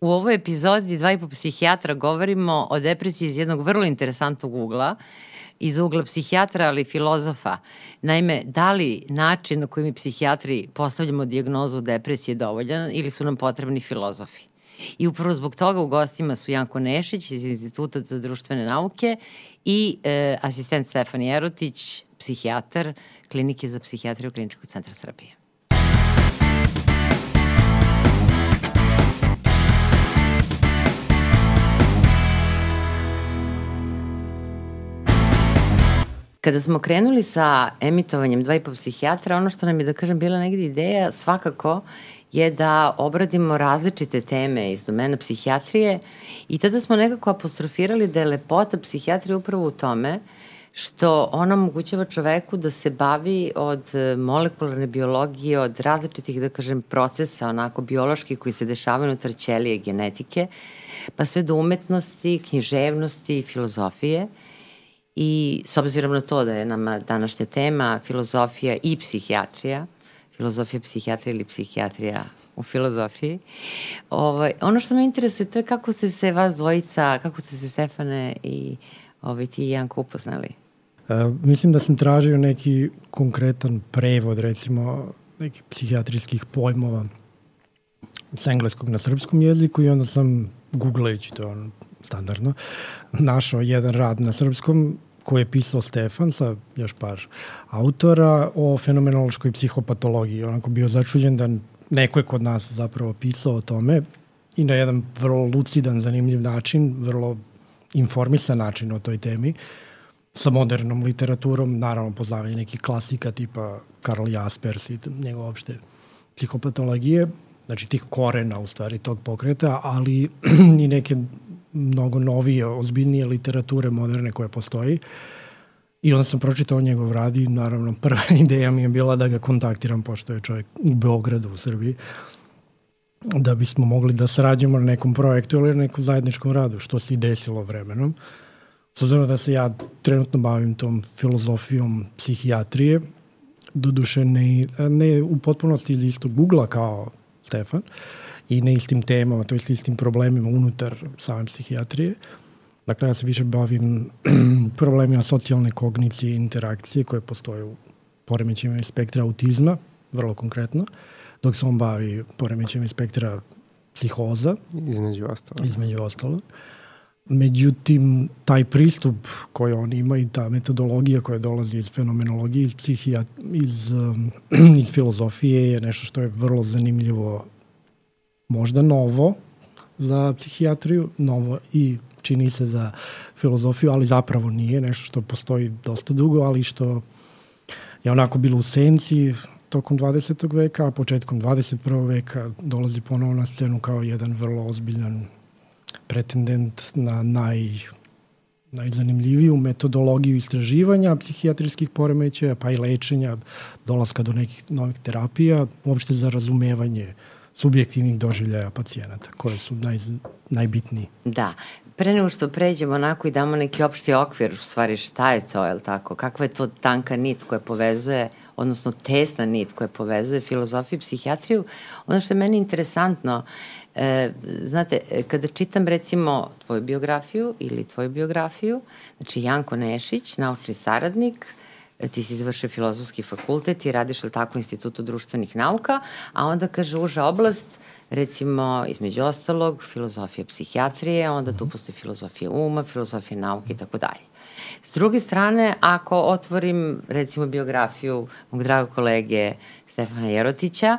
U ovoj epizodi Dva i po psihijatra govorimo o depresiji iz jednog vrlo interesantnog ugla, iz ugla psihijatra, ali filozofa. Naime, da li način na koji mi psihijatri postavljamo diagnozu depresije dovoljan ili su nam potrebni filozofi? I upravo zbog toga u gostima su Janko Nešić iz Instituta za društvene nauke i e, asistent Stefan Jerotić, psihijatar Klinike za psihijatriju Kliničkog centra Srbije. Kada smo krenuli sa emitovanjem dva i po psihijatra, ono što nam je, da kažem, bila negde ideja svakako je da obradimo različite teme iz domena psihijatrije i tada smo nekako apostrofirali da je lepota psihijatrije upravo u tome što ona omogućava čoveku da se bavi od e, molekularne biologije, od različitih, da kažem, procesa, onako bioloških koji se dešavaju unutar ćelije genetike, pa sve do umetnosti, književnosti i filozofije. I s obzirom na to da je nama današnja tema filozofija i psihijatrija, filozofija psihijatrija ili psihijatrija u filozofiji. Ovaj, ono što me interesuje to je kako ste se vas dvojica, kako ste se Stefane i ovaj, ti i Janko upoznali? E, mislim da sam tražio neki konkretan prevod, recimo, nekih psihijatrijskih pojmova s engleskog na srpskom jeziku i onda sam googlajući to standardno, našao jedan rad na srpskom koji je pisao Stefan sa još par autora o fenomenološkoj psihopatologiji. Onako bio začuđen da neko je kod nas zapravo pisao o tome i na jedan vrlo lucidan, zanimljiv način, vrlo informisan način o toj temi, sa modernom literaturom, naravno poznavanje nekih klasika tipa Karl Jaspers i njegove opšte psihopatologije, znači tih korena u stvari tog pokreta, ali i neke mnogo novije, ozbiljnije literature moderne koje postoji. I onda sam pročitao njegov rad i naravno prva ideja mi je bila da ga kontaktiram pošto je čovjek u Beogradu u Srbiji da bismo mogli da sarađujemo na nekom projektu ili na nekom zajedničkom radu, što se i desilo vremenom. S obzirom da se ja trenutno bavim tom filozofijom psihijatrije, doduše ne, ne u potpunosti iz istog Google-a kao Stefan, uh, i ne istim temama, to je istim problemima unutar same psihijatrije. Dakle, ja se više bavim problemima socijalne kognicije i interakcije koje postoje u poremećima spektra autizma, vrlo konkretno, dok se on bavi poremećima spektra psihoza. Između ostalo. Između ostalo. Međutim, taj pristup koji on ima i ta metodologija koja dolazi iz fenomenologije, iz psihijat, iz, um, iz filozofije je nešto što je vrlo zanimljivo možda novo za psihijatriju, novo i čini se za filozofiju, ali zapravo nije nešto što postoji dosta dugo, ali što je onako bilo u senci tokom 20. veka, a početkom 21. veka dolazi ponovo na scenu kao jedan vrlo ozbiljan pretendent na naj najzanimljiviju metodologiju istraživanja psihijatrijskih poremećaja, pa i lečenja, dolaska do nekih novih terapija, uopšte za razumevanje uh, subjektivnih doživljaja pacijenata, koje su naj, najbitniji. Da. Pre nego što pređemo onako i damo neki opšti okvir, u stvari šta je to, je li tako? Kakva je to tanka nit koja povezuje, odnosno tesna nit koja povezuje filozofiju i psihijatriju? Ono što je meni interesantno, e, znate, kada čitam recimo tvoju biografiju ili tvoju biografiju, znači Janko Nešić, naučni saradnik, ti si izvršio filozofski fakultet i radiš li tako u Institutu društvenih nauka, a onda kaže uža oblast, recimo, između ostalog, filozofija psihijatrije, onda tu mhm. postoji filozofija uma, filozofija nauke i tako dalje. S druge strane, ako otvorim, recimo, biografiju mog dragog kolege Stefana Jerotića,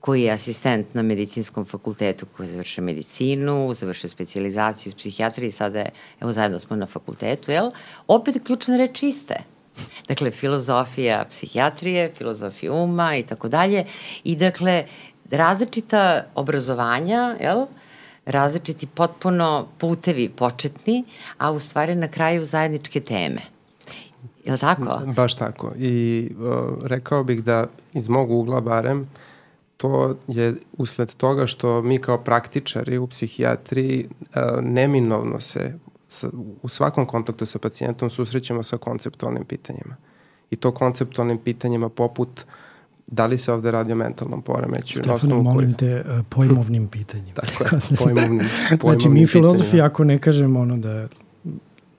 koji je asistent na medicinskom fakultetu koji je završio medicinu, završio specializaciju iz psihijatrije i sada je, evo zajedno smo na fakultetu, jel? Opet ključna reč iste – Dakle, filozofija psihijatrije, filozofija uma i tako dalje. I dakle, različita obrazovanja, jel? različiti potpuno putevi početni, a u stvari na kraju zajedničke teme. Je li tako? Baš tako. I uh, rekao bih da iz mog ugla barem to je usled toga što mi kao praktičari u psihijatriji uh, neminovno se sa, u svakom kontaktu sa pacijentom susrećemo sa konceptualnim pitanjima. I to konceptualnim pitanjima poput da li se ovde radi o mentalnom poremeću? Stefano, molim te uh, pojmovnim pitanjima. Tako je, pojmovnim, pojmovnim Znači, mi filozofi, ako ne kažemo ono da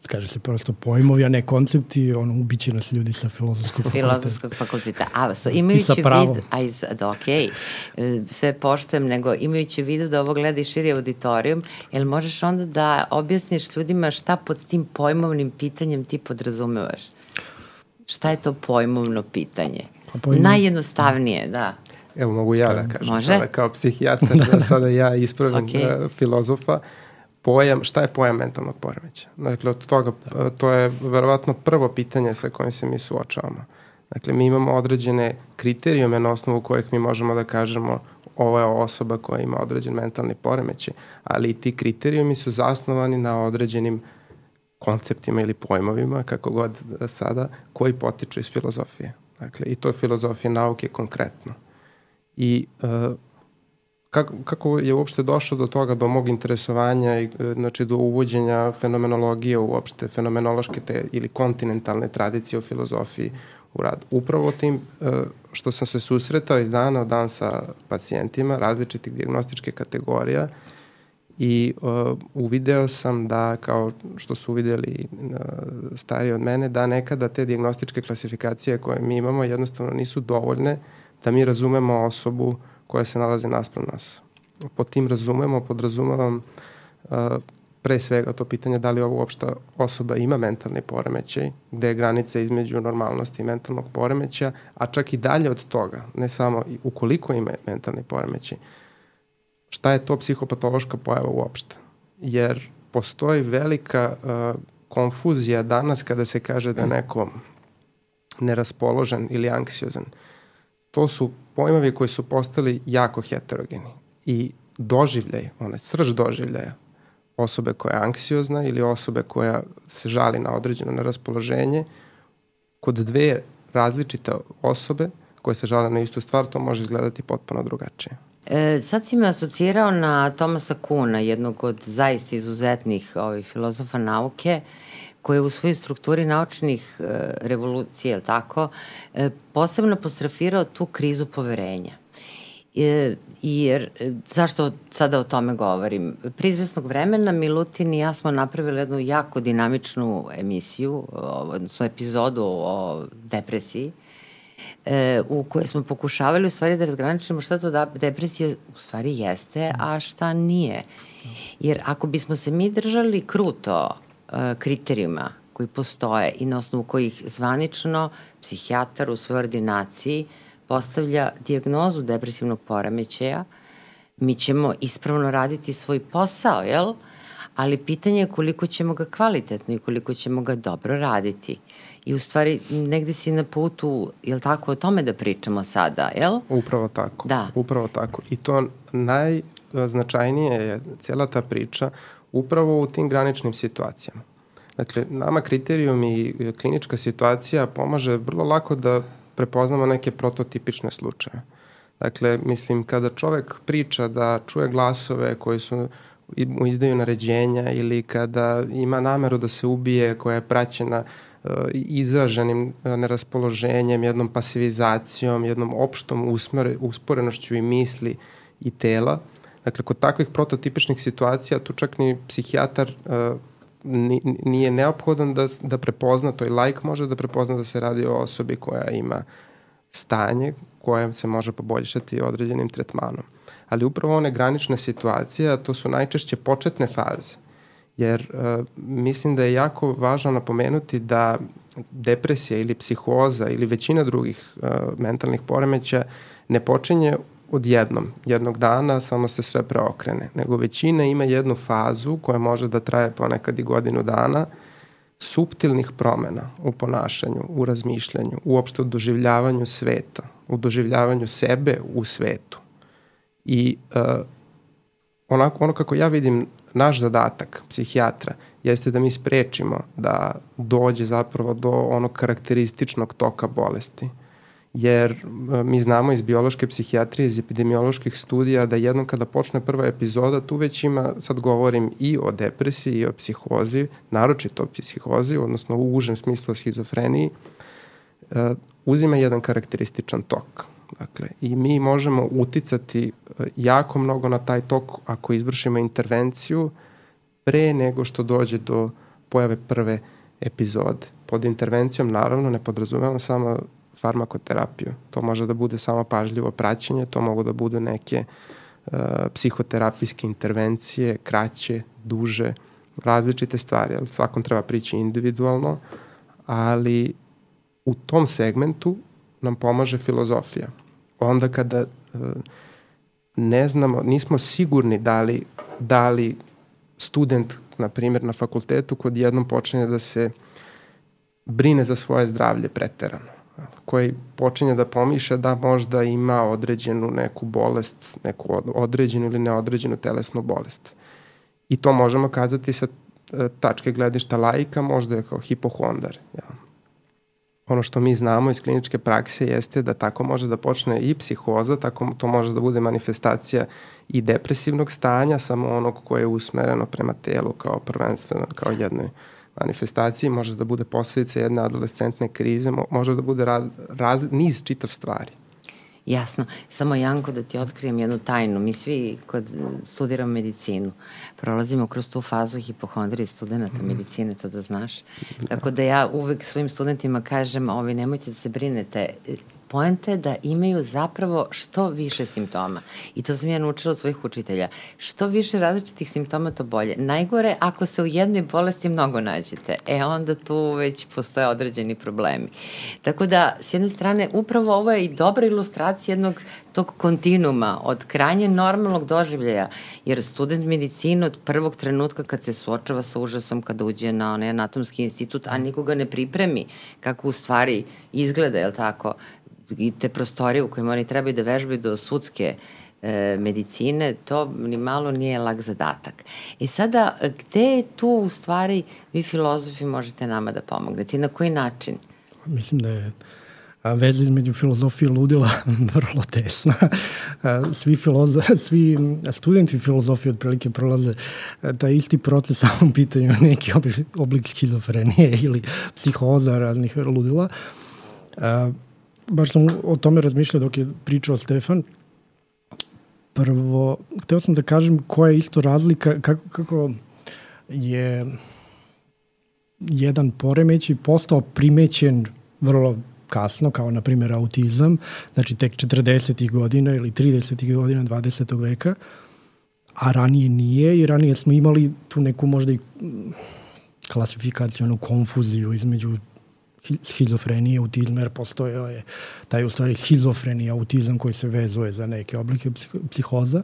kaže se prosto pojmovi, a ne koncepti, ono, ubiće nas ljudi sa filozofskog fakulteta. Filozofskog fakulteta. A, so, imajući vid, aj, da, okej, okay, sve poštojem, nego imajući vidu da ovo gleda i širi auditorijum, jel možeš onda da objasniš ljudima šta pod tim pojmovnim pitanjem ti podrazumevaš? Šta je to pojmovno pitanje? Pa pojmov... Najjednostavnije, da. Evo, mogu ja da kažem Može? sada kao psihijatar, da sada ja ispravim okay. filozofa. Uh, pojam, šta je pojam mentalnog poremeća? Dakle, od toga, to je verovatno prvo pitanje sa kojim se mi suočavamo. Dakle, mi imamo određene kriterijume na osnovu kojih mi možemo da kažemo ovo je osoba koja ima određen mentalni poremećaj, ali i ti kriterijumi su zasnovani na određenim konceptima ili pojmovima, kako god sada, koji potiču iz filozofije. Dakle, i to je filozofija nauke konkretno. I uh, kako, kako je uopšte došlo do toga, do mog interesovanja i e, znači do uvođenja fenomenologije uopšte, fenomenološke te ili kontinentalne tradicije u filozofiji u rad. Upravo tim e, što sam se susretao iz dana u dan sa pacijentima različitih diagnostičke kategorija i uh, uvideo sam da, kao što su uvideli uh, stariji od mene, da nekada te diagnostičke klasifikacije koje mi imamo jednostavno nisu dovoljne da mi razumemo osobu uh, koja se nalazi naspram nas. Pod tim razumemo, podrazumevam uh, pre svega to pitanje da li ova uopšta osoba ima mentalni poremećaj, gde je granica između normalnosti i mentalnog poremeća, a čak i dalje od toga, ne samo ukoliko ima mentalni poremećaj, šta je to psihopatološka pojava uopšte? Jer postoji velika uh, konfuzija danas kada se kaže da neko neraspoložen ili anksiozan. To su pojmovi koji su postali jako heterogeni i doživljaj, onaj srž doživljaja osobe koja je anksiozna ili osobe koja se žali na određeno neraspoloženje, kod dve različite osobe koje se žale na istu stvar, to može izgledati potpuno drugačije. E, sad si me asocirao na Tomasa Kuna, jednog od zaista izuzetnih ovih filozofa nauke, je u svojoj strukturi naučnih e, revolucija, tako, e, posebno postrafirao tu krizu poverenja. E, jer, zašto sada o tome govorim? Pri izvesnog vremena Milutin i ja smo napravili jednu jako dinamičnu emisiju, odnosno epizodu o depresiji, e, u kojoj smo pokušavali u stvari da razgraničimo šta to da depresija u stvari jeste, a šta nije. Jer ako bismo se mi držali kruto kriterijuma koji postoje i na osnovu kojih zvanično psihijatar u svojoj ordinaciji postavlja diagnozu depresivnog poremećaja, mi ćemo ispravno raditi svoj posao, jel? Ali pitanje je koliko ćemo ga kvalitetno i koliko ćemo ga dobro raditi. I u stvari negde si na putu, jel tako, o tome da pričamo sada, jel? Upravo tako. Da. Upravo tako. I to najznačajnije je cijela ta priča upravo u tim graničnim situacijama. Dakle, nama kriterijum i klinička situacija pomaže vrlo lako da prepoznamo neke prototipične slučaje. Dakle, mislim, kada čovek priča da čuje glasove koji su mu izdaju naređenja ili kada ima nameru da se ubije koja je praćena uh, izraženim uh, neraspoloženjem, jednom pasivizacijom, jednom opštom usmere, usporenošću i misli i tela. Dakle, kod takvih prototipičnih situacija tu čak ni psihijatar uh, nije neophodan da, da prepozna, to i like može da prepozna da se radi o osobi koja ima stanje koje se može poboljšati određenim tretmanom. Ali upravo one granične situacije, a to su najčešće početne faze, jer uh, mislim da je jako važno napomenuti da depresija ili psihoza ili većina drugih uh, mentalnih poremeća ne počinje odjednom, jednog dana, samo se sve preokrene, nego većina ima jednu fazu koja može da traje ponekad i godinu dana, subtilnih promena u ponašanju, u razmišljanju, uopšte u doživljavanju sveta, u doživljavanju sebe u svetu. I uh, onako, ono kako ja vidim naš zadatak psihijatra jeste da mi sprečimo da dođe zapravo do onog karakterističnog toka bolesti jer e, mi znamo iz biološke psihijatrije, iz epidemioloških studija da jednom kada počne prva epizoda, tu već ima, sad govorim i o depresiji i o psihozi, naročito o psihozi, odnosno u užem smislu o schizofreniji, uh, uzima jedan karakterističan tok. Dakle, i mi možemo uticati e, jako mnogo na taj tok ako izvršimo intervenciju pre nego što dođe do pojave prve epizode. Pod intervencijom naravno ne podrazumevamo samo farmakoterapiju. To može da bude samo pažljivo praćenje, to mogu da bude neke uh, psihoterapijske intervencije, kraće, duže, različite stvari. Ali svakom treba prići individualno, ali u tom segmentu nam pomaže filozofija. Onda kada uh, ne znamo, nismo sigurni da li, da li student, na primjer, na fakultetu kod jednom počinje da se brine za svoje zdravlje preterano koji počinje da pomišlja da možda ima određenu neku bolest, neku određenu ili neodređenu telesnu bolest. I to možemo kazati sa e, tačke gledišta laika, možda je kao hipohondar. Ja. Ono što mi znamo iz kliničke prakse jeste da tako može da počne i psihoza, tako to može da bude manifestacija i depresivnog stanja, samo onog koje je usmereno prema telu kao prvenstveno, kao jednoj manifestaciji, može da bude posledica jedne adolescentne krize, može da bude raz, raz, niz čitav stvari. Jasno. Samo Janko da ti otkrijem jednu tajnu. Mi svi kod studiramo medicinu prolazimo kroz tu fazu hipohondrije studenta mm. medicine, to da znaš. Da. Tako da ja uvek svojim studentima kažem, ovi, nemojte da se brinete, poenta je da imaju zapravo što više simptoma. I to sam ja naučila od svojih učitelja. Što više različitih simptoma, to bolje. Najgore, ako se u jednoj bolesti mnogo nađete, e onda tu već postoje određeni problemi. Tako da, s jedne strane, upravo ovo je i dobra ilustracija jednog tog kontinuma od krajnje normalnog doživljaja, jer student medicine od prvog trenutka kad se suočava sa užasom kada uđe na onaj anatomski institut, a nikoga ne pripremi kako u stvari izgleda, je li tako, i te prostorije u kojima oni trebaju da vežbaju do sudske e, medicine, to ni malo nije lak zadatak. I sada, gde je tu u stvari vi filozofi možete nama da pomognete i na koji način? Mislim da je veza između filozofije i ludila vrlo tesna. Svi, filozo, svi studenti filozofije otprilike prolaze taj isti proces, samo pitanju neki oblik schizofrenije ili psihoza raznih ludila baš sam o tome razmišljao dok je pričao Stefan. Prvo, hteo sam da kažem koja je isto razlika, kako, kako je jedan poremećaj postao primećen vrlo kasno, kao na primjer autizam, znači tek 40. godina ili 30. godina 20. veka, a ranije nije i ranije smo imali tu neku možda i klasifikacijonu konfuziju između schizofrenije, autizma, jer postoje je taj u stvari schizofrenija, autizam koji se vezuje za neke oblike psihoza.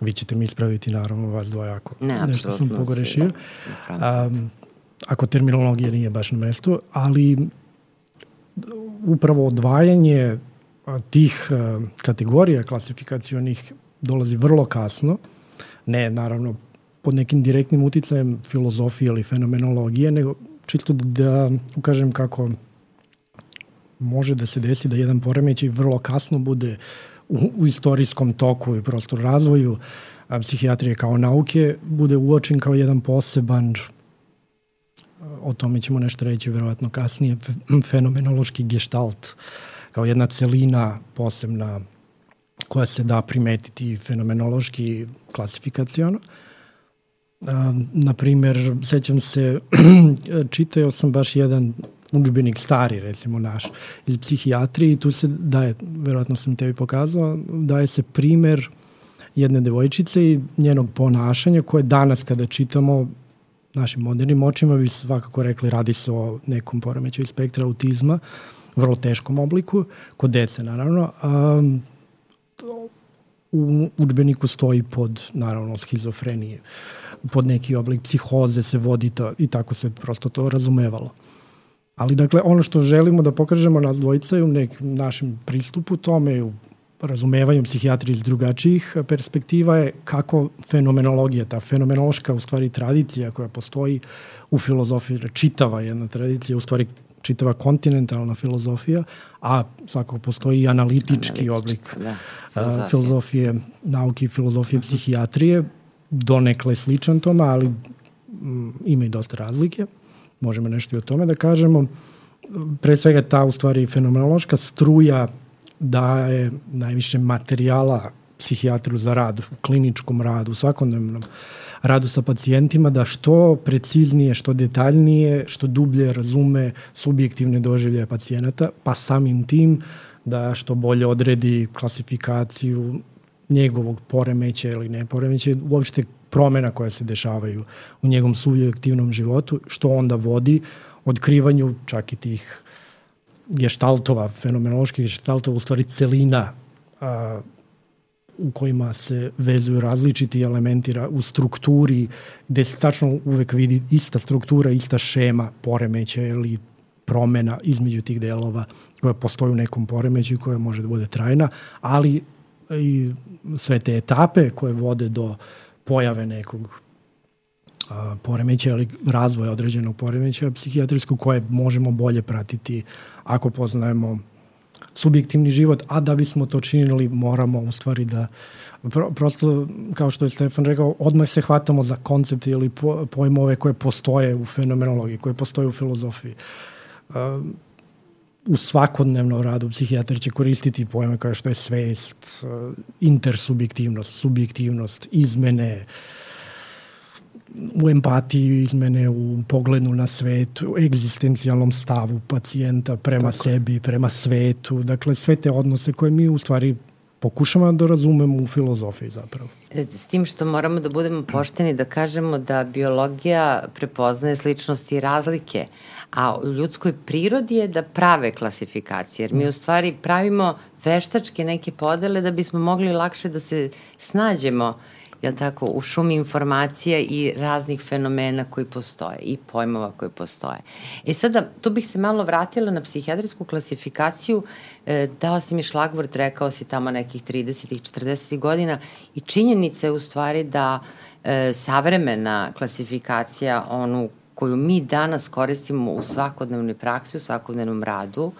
Vi ćete mi ispraviti naravno vas dvojako. Ne, Nešto sam pogrešio. Um, ako terminologija nije baš na mestu, ali upravo odvajanje tih kategorija klasifikacionih dolazi vrlo kasno, ne naravno pod nekim direktnim uticajem filozofije ili fenomenologije, nego čisto da, da ukažem kako može da se desi da jedan poremećaj vrlo kasno bude u, u istorijskom toku i prostor razvoju a, psihijatrije kao nauke bude uočen kao jedan poseban o tome ćemo nešto reći verovatno kasnije fenomenološki gestalt kao jedna celina posebna koja se da primetiti fenomenološki klasifikacijono. Uh, na primer, sećam se, čitao sam baš jedan učbenik stari, recimo naš, iz psihijatrije i tu se daje, verovatno sam tebi pokazao, daje se primer jedne devojčice i njenog ponašanja koje danas kada čitamo našim modernim očima bi svakako rekli radi se o nekom poremećaju spektra autizma, vrlo teškom obliku, kod dece naravno. A, u učbeniku stoji pod, naravno, schizofrenije. Pod neki oblik psihoze se vodi to, i tako se prosto to razumevalo. Ali dakle, ono što želimo da pokažemo nas dvojica je u nekim našem pristupu tome, u razumevanju psihijatrije iz drugačijih perspektiva je kako fenomenologija, ta fenomenološka u stvari tradicija koja postoji u filozofiji, čitava jedna tradicija, u stvari čitava kontinentalna filozofija, a svakako postoji i analitički, analitički oblik da, filozofije. filozofije, nauke i filozofije uh mhm. -huh. psihijatrije, donekle sličan tome, ali mm, ima i dosta razlike. Možemo nešto i o tome da kažemo. Pre svega ta u stvari fenomenološka struja daje najviše materijala psihijatru za rad, u kliničkom radu, u svakodnevnom radu sa pacijentima, da što preciznije, što detaljnije, što dublje razume subjektivne doživljaje pacijenata, pa samim tim da što bolje odredi klasifikaciju njegovog poremeća ili ne poremeća, uopšte promena koje se dešavaju u njegovom subjektivnom životu, što onda vodi otkrivanju čak i tih geštaltova, fenomenoloških geštaltova, u stvari celina a, u kojima se vezuju različiti elementi u strukturi, gde se tačno uvek vidi ista struktura, ista šema poremeća ili promena između tih delova koja postoji u nekom poremeću i koja može da bude trajna, ali i sve te etape koje vode do pojave nekog poremeća ili razvoja određenog poremeća psihijatrijskog koje možemo bolje pratiti ako poznajemo subjektivni život, a da bismo to činili moramo u stvari da pro, prosto, kao što je Stefan rekao, odmah se hvatamo za koncepte ili po, pojmove koje postoje u fenomenologiji, koje postoje u filozofiji. Uh, u svakodnevnom radu psihijatar će koristiti pojme kao što je svest, uh, intersubjektivnost, subjektivnost, izmene, uh, u empatiji izmene u pogledu na svet, u egzistencijalnom stavu pacijenta prema Tako. sebi, prema svetu, dakle sve te odnose koje mi u stvari pokušamo da razumemo u filozofiji zapravo. E, s tim što moramo da budemo pošteni da kažemo da biologija prepoznaje sličnosti i razlike, a u ljudskoj prirodi je da prave klasifikacije, jer mi u stvari pravimo veštačke neke podele da bismo mogli lakše da se snađemo jel tako, u šumi informacija i raznih fenomena koji postoje i pojmova koji postoje. E sada, tu bih se malo vratila na psihijatrijsku klasifikaciju, e, dao si mi šlagvort, rekao si tamo nekih 30. i 40. godina i činjenica je u stvari da e, savremena klasifikacija, onu koju mi danas koristimo u svakodnevnoj praksi, u svakodnevnom radu,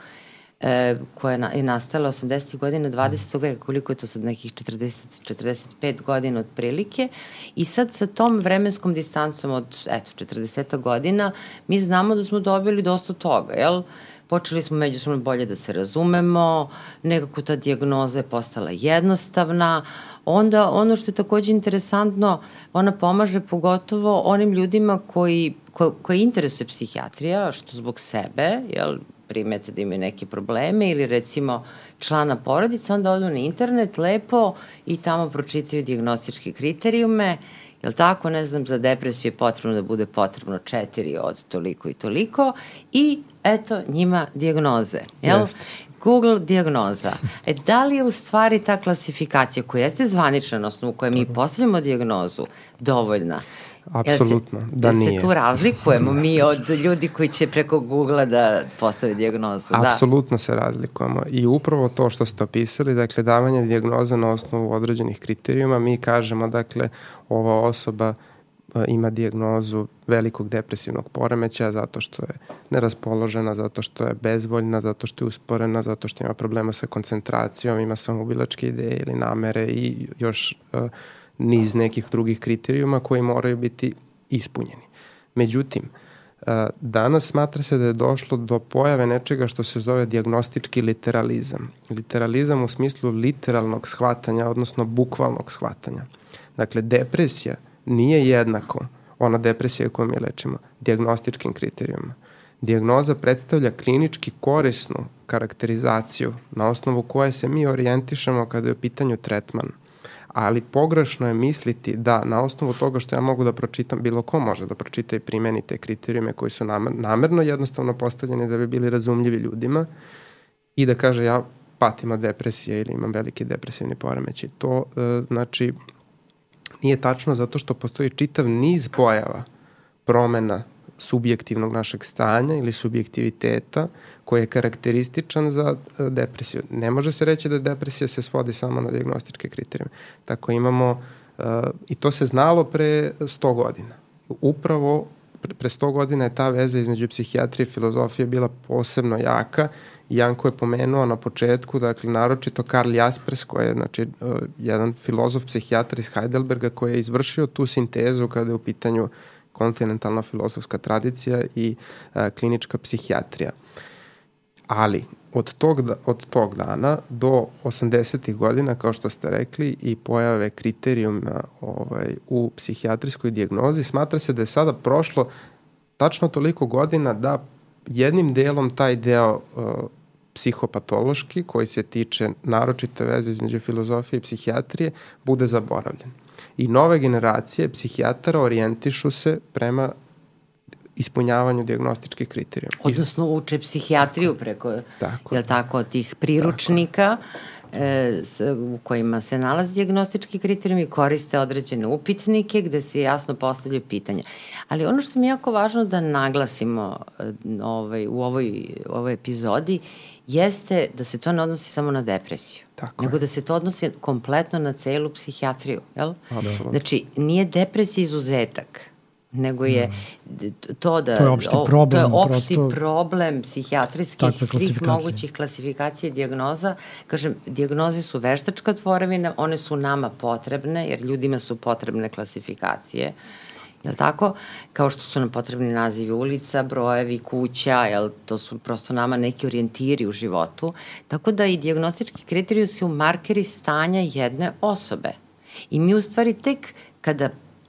koja je nastala 80. godina 20. veka, koliko je to sad nekih 40, 45 godina otprilike i sad sa tom vremenskom distancom od eto, 40 godina mi znamo da smo dobili dosta toga, jel? počeli smo međusobno bolje da se razumemo, nekako ta dijagnoza je postala jednostavna, onda ono što je takođe interesantno, ona pomaže pogotovo onim ljudima koji, ko, interesuje psihijatrija, što zbog sebe, jel, primete da imaju neke probleme ili recimo člana porodice, onda odu na internet lepo i tamo pročitaju diagnostičke kriterijume, jel tako, ne znam, za depresiju je potrebno da bude potrebno četiri od toliko i toliko i eto njima diagnoze, jel? Jeste. Google diagnoza. E, da li je u stvari ta klasifikacija koja jeste zvanična na osnovu koje mi postavljamo diagnozu dovoljna? Apsolutno, se, da nije. Da se tu razlikujemo mi od ljudi koji će preko Google-a da postave diagnozu. Da. Apsolutno da. se razlikujemo i upravo to što ste opisali, dakle davanje diagnoza na osnovu određenih kriterijuma, mi kažemo dakle ova osoba e, ima diagnozu velikog depresivnog poremeća zato što je neraspoložena, zato što je bezvoljna, zato što je usporena, zato što ima problema sa koncentracijom, ima samoubilačke ideje ili namere i još uh, niz nekih drugih kriterijuma koji moraju biti ispunjeni. Međutim, danas smatra se da je došlo do pojave nečega što se zove diagnostički literalizam. Literalizam u smislu literalnog shvatanja, odnosno bukvalnog shvatanja. Dakle, depresija nije jednako ona depresija koju mi lečimo diagnostičkim kriterijuma. Dijagnoza predstavlja klinički korisnu karakterizaciju na osnovu koje se mi orijentišemo kada je u pitanju tretman ali pogrešno je misliti da na osnovu toga što ja mogu da pročitam, bilo ko može da pročita i primeni te kriterijume koji su namer, namerno jednostavno postavljeni da bi bili razumljivi ljudima i da kaže ja patim od depresije ili imam veliki depresivni poremećaj. To e, znači nije tačno zato što postoji čitav niz pojava promena subjektivnog našeg stanja ili subjektiviteta koji je karakterističan za e, depresiju. Ne može se reći da depresija se svodi samo na diagnostičke kriterijume. Tako imamo, uh, i to se znalo pre 100 godina. Upravo pre 100 godina je ta veza između psihijatrije i filozofije bila posebno jaka. Janko je pomenuo na početku, dakle, naročito Karl Jaspers, koji je znači, uh, jedan filozof, psihijatar iz Heidelberga, koji je izvršio tu sintezu kada je u pitanju uh, kontinentalna filozofska tradicija i a, e, klinička psihijatrija. Ali, od tog, da, od tog dana do 80. godina, kao što ste rekli, i pojave kriterijuma ovaj, u psihijatrijskoj dijagnozi, smatra se da je sada prošlo tačno toliko godina da jednim delom taj deo uh, psihopatološki, koji se tiče naročite veze između filozofije i psihijatrije, bude zaboravljen. I nove generacije psihijatara orijentišu se prema ispunjavanju diagnostičkih kriterijuma. Odnosno uče psihijatriju preko, tako. jel tako, tih priručnika e, s, u kojima se nalaze diagnostički kriterijumi, koriste određene upitnike gde se jasno postavljaju pitanja. Ali ono što mi je jako važno da naglasimo e, ovaj, u ovoj, u ovoj epizodi jeste da se to ne odnosi samo na depresiju, Tako nego je. da se to odnosi kompletno na celu psihijatriju, jel? Absolutno. Znači, nije depresija izuzetak, nego je to da... To je opšti problem. To je opšti prosto, problem psihijatrijskih svih mogućih klasifikacija i diagnoza. Kažem, diagnoze su veštačka tvorevina, one su nama potrebne, jer ljudima su potrebne klasifikacije. Jel tako? Kao što su nam potrebni nazivi ulica, brojevi, kuća, jel, to su prosto nama neki orijentiri u životu. Tako da i diagnostički kriteriju su markeri stanja jedne osobe. I mi u stvari tek kada,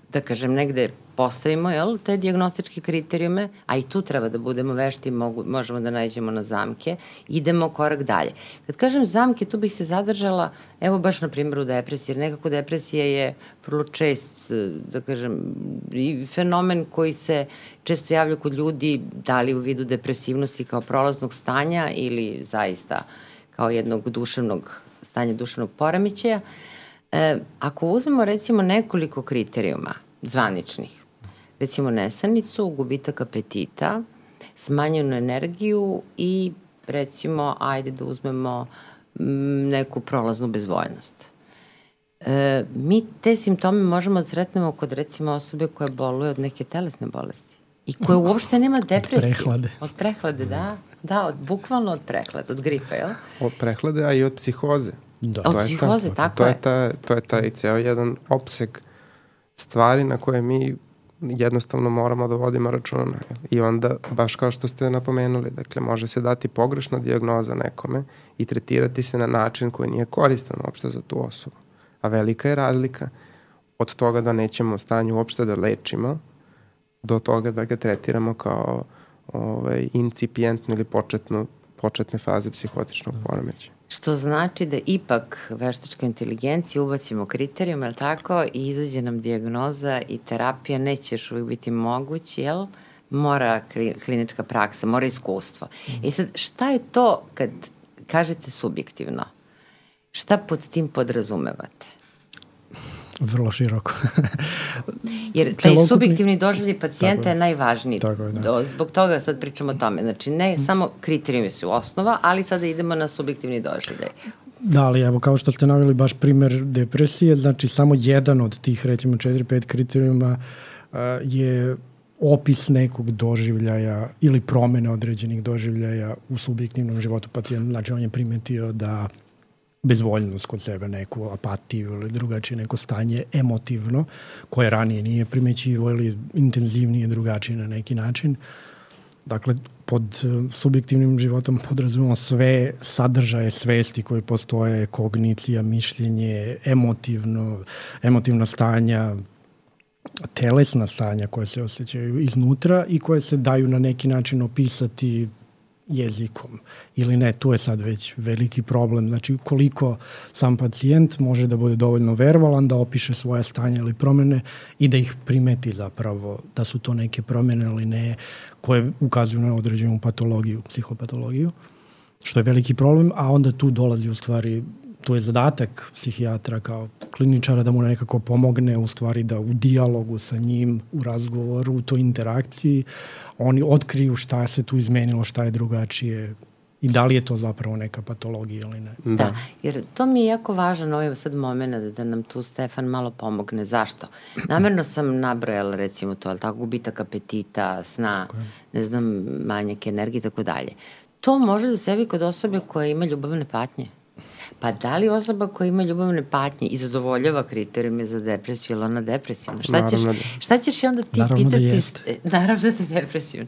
da kažem, negde postavimo jel, te diagnostičke kriterijume, a i tu treba da budemo vešti, mogu, možemo da nađemo na zamke, idemo korak dalje. Kad kažem zamke, tu bih se zadržala, evo baš na primjeru depresije, jer nekako depresija je vrlo čest, da kažem, i fenomen koji se često javlja kod ljudi, da li u vidu depresivnosti kao prolaznog stanja ili zaista kao jednog duševnog stanja duševnog poremećaja. E, ako uzmemo recimo nekoliko kriterijuma zvaničnih, recimo nesanicu, gubitak apetita, smanjenu energiju i recimo, ajde da uzmemo mm, neku prolaznu bezvoljnost. E, mi te simptome možemo da sretnemo kod recimo osobe koja boluje od neke telesne bolesti i koja uopšte nema depresije. Od prehlade. Od prehlade, da. Da, od, bukvalno od prehlade, od gripa, jel? Od prehlade, a i od psihoze. Da. Od psihoze, ta, tako to je. je. Ta, to je taj ceo jedan opseg stvari na koje mi jednostavno moramo da vodimo računa. I onda, baš kao što ste napomenuli, dakle, može se dati pogrešna diagnoza nekome i tretirati se na način koji nije koristan uopšte za tu osobu. A velika je razlika od toga da nećemo stanju uopšte da lečimo, do toga da ga tretiramo kao ovaj, incipijentnu ili početnu, početne faze psihotičnog poremeća. Što znači da ipak veštačka inteligencija ubacimo kriterijum, je tako, i izađe nam diagnoza i terapija neće još uvijek biti mogući, jel? Mora klinička praksa, mora iskustvo. Mm. I sad, šta je to kad kažete subjektivno? Šta pod tim podrazumevate? Vrlo široko. Jer taj Celokupni... subjektivni doživljaj pacijenta je najvažniji. Tako je, da. Do, zbog toga sad pričamo o tome. Znači, ne samo kriterijumi su osnova, ali sada idemo na subjektivni doživljaj. Da, ali evo kao što ste navili baš primer depresije, znači samo jedan od tih recimo 4-5 kriterijuma uh, je opis nekog doživljaja ili promene određenih doživljaja u subjektivnom životu pacijenta. Znači on je primetio da bezvoljnost kod sebe, neku apatiju ili drugačije neko stanje emotivno, koje ranije nije primećivo ili intenzivnije drugačije na neki način. Dakle, pod e, subjektivnim životom podrazumemo sve sadržaje svesti koje postoje, kognicija, mišljenje, emotivno, emotivna stanja, telesna stanja koje se osjećaju iznutra i koje se daju na neki način opisati jezikom ili ne, tu je sad već veliki problem. Znači, koliko sam pacijent može da bude dovoljno verbalan da opiše svoje stanje ili promene i da ih primeti zapravo da su to neke promene ili ne koje ukazuju na određenu patologiju, psihopatologiju, što je veliki problem, a onda tu dolazi u stvari to je zadatak psihijatra kao kliničara da mu nekako pomogne u stvari da u dijalogu sa njim, u razgovoru, u toj interakciji oni otkriju šta se tu izmenilo, šta je drugačije i da li je to zapravo neka patologija ili ne. Da, da jer to mi je jako važan ovaj sad moment da, da nam tu Stefan malo pomogne. Zašto? Namerno sam nabrojala recimo to, ali tako, gubitak apetita, sna, ne znam, manjak energije i tako dalje. To može da se javi kod osobe koja ima ljubavne patnje Pa da li osoba koja ima ljubavne patnje i zadovoljava kriterijume za depresiju, ili ona depresivna? Šta ćeš, Naravno da. šta ćeš i onda ti Naravno da pitati? jeste. e, Naravno da je depresivna.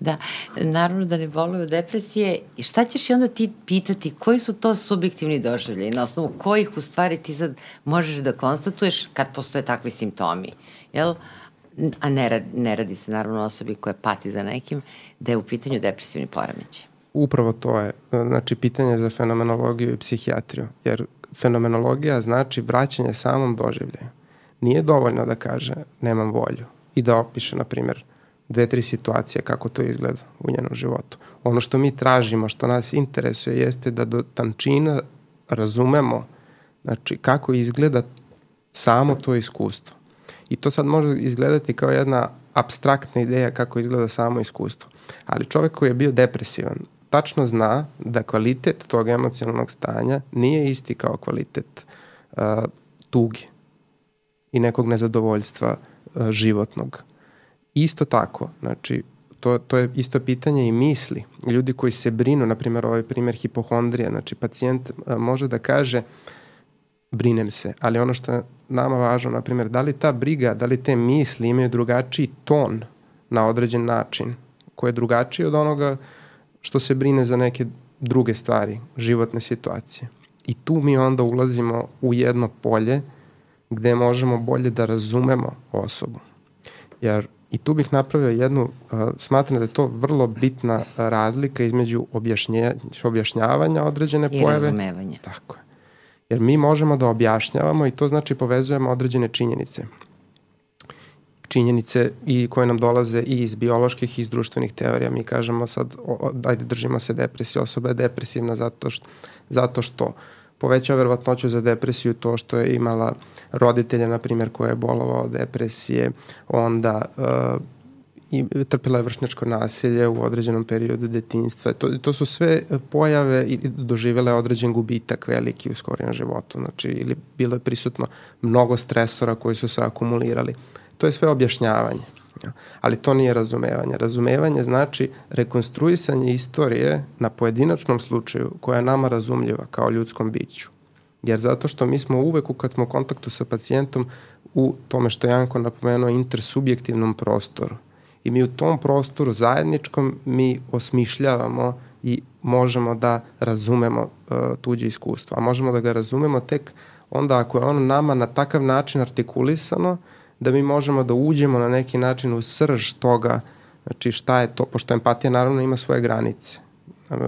Da, naravno da ne boluju depresije. I šta ćeš i onda ti pitati? Koji su to subjektivni doživljaji? Na osnovu kojih u stvari ti sad možeš da konstatuješ kad postoje takvi simptomi? Jel? A ne, ne radi se naravno osobi koja pati za nekim, da je u pitanju depresivni poremećaj. Upravo to je, znači, pitanje za fenomenologiju i psihijatriju, jer fenomenologija znači vraćanje samom doživljaju. Nije dovoljno da kaže nemam volju i da opiše, na primjer, dve, tri situacije kako to izgleda u njenom životu. Ono što mi tražimo, što nas interesuje, jeste da do tančina razumemo znači, kako izgleda samo to iskustvo. I to sad može izgledati kao jedna abstraktna ideja kako izgleda samo iskustvo. Ali čovek koji je bio depresivan, tačno zna da kvalitet tog emocionalnog stanja nije isti kao kvalitet uh, tuge i nekog nezadovoljstva uh, životnog. Isto tako, znači, to, to je isto pitanje i misli. Ljudi koji se brinu, na primjer, ovaj primjer hipohondrije, znači pacijent uh, može da kaže brinem se, ali ono što je nama važno, na primjer, da li ta briga, da li te misli imaju drugačiji ton na određen način, koji je drugačiji od onoga što se brine za neke druge stvari, životne situacije. I tu mi onda ulazimo u jedno polje gde možemo bolje da razumemo osobu. Jer i tu bih napravio jednu, uh, smatram da je to vrlo bitna razlika između objašnje, objašnjavanja određene I pojave. razumevanje. Tako je. Jer mi možemo da objašnjavamo i to znači povezujemo određene činjenice. Činjenice i koje nam dolaze i iz bioloških i iz društvenih teorija. Mi kažemo sad, o, o, ajde držimo se depresije, osoba je depresivna zato što, zato što povećava verovatnoću za depresiju to što je imala roditelja, na primjer, koja je bolovao depresije, onda uh, i trpila je vršnjačko nasilje u određenom periodu detinjstva. To, to su sve pojave i doživele određen gubitak veliki u skorijem životu. Znači, ili bilo je prisutno mnogo stresora koji su se akumulirali. To je sve objašnjavanje. Ali to nije razumevanje. Razumevanje znači rekonstruisanje istorije na pojedinačnom slučaju koja je nama razumljiva kao ljudskom biću. Jer zato što mi smo uvek, kad smo u kontaktu sa pacijentom, u tome što je Janko napomenuo, intersubjektivnom prostoru i mi u tom prostoru zajedničkom mi osmišljavamo i možemo da razumemo uh, tuđe iskustvo. A možemo da ga razumemo tek onda ako je ono nama na takav način artikulisano da mi možemo da uđemo na neki način u srž toga znači šta je to, pošto empatija naravno ima svoje granice.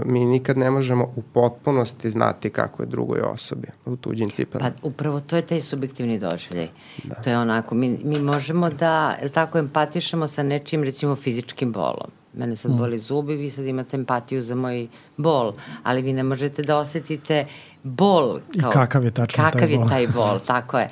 Mi nikad ne možemo u potpunosti znati kako je drugoj osobi u tuđim cipelama. Pa upravo to je taj subjektivni doživljaj. Da. To je onako, mi, mi možemo da, tako, empatišemo sa nečim, recimo, fizičkim bolom. Mene sad boli zubi, vi sad imate empatiju za moj bol, ali vi ne možete da osetite bol. Kao, I kakav je tačno kakav taj bol. je taj bol, tako je.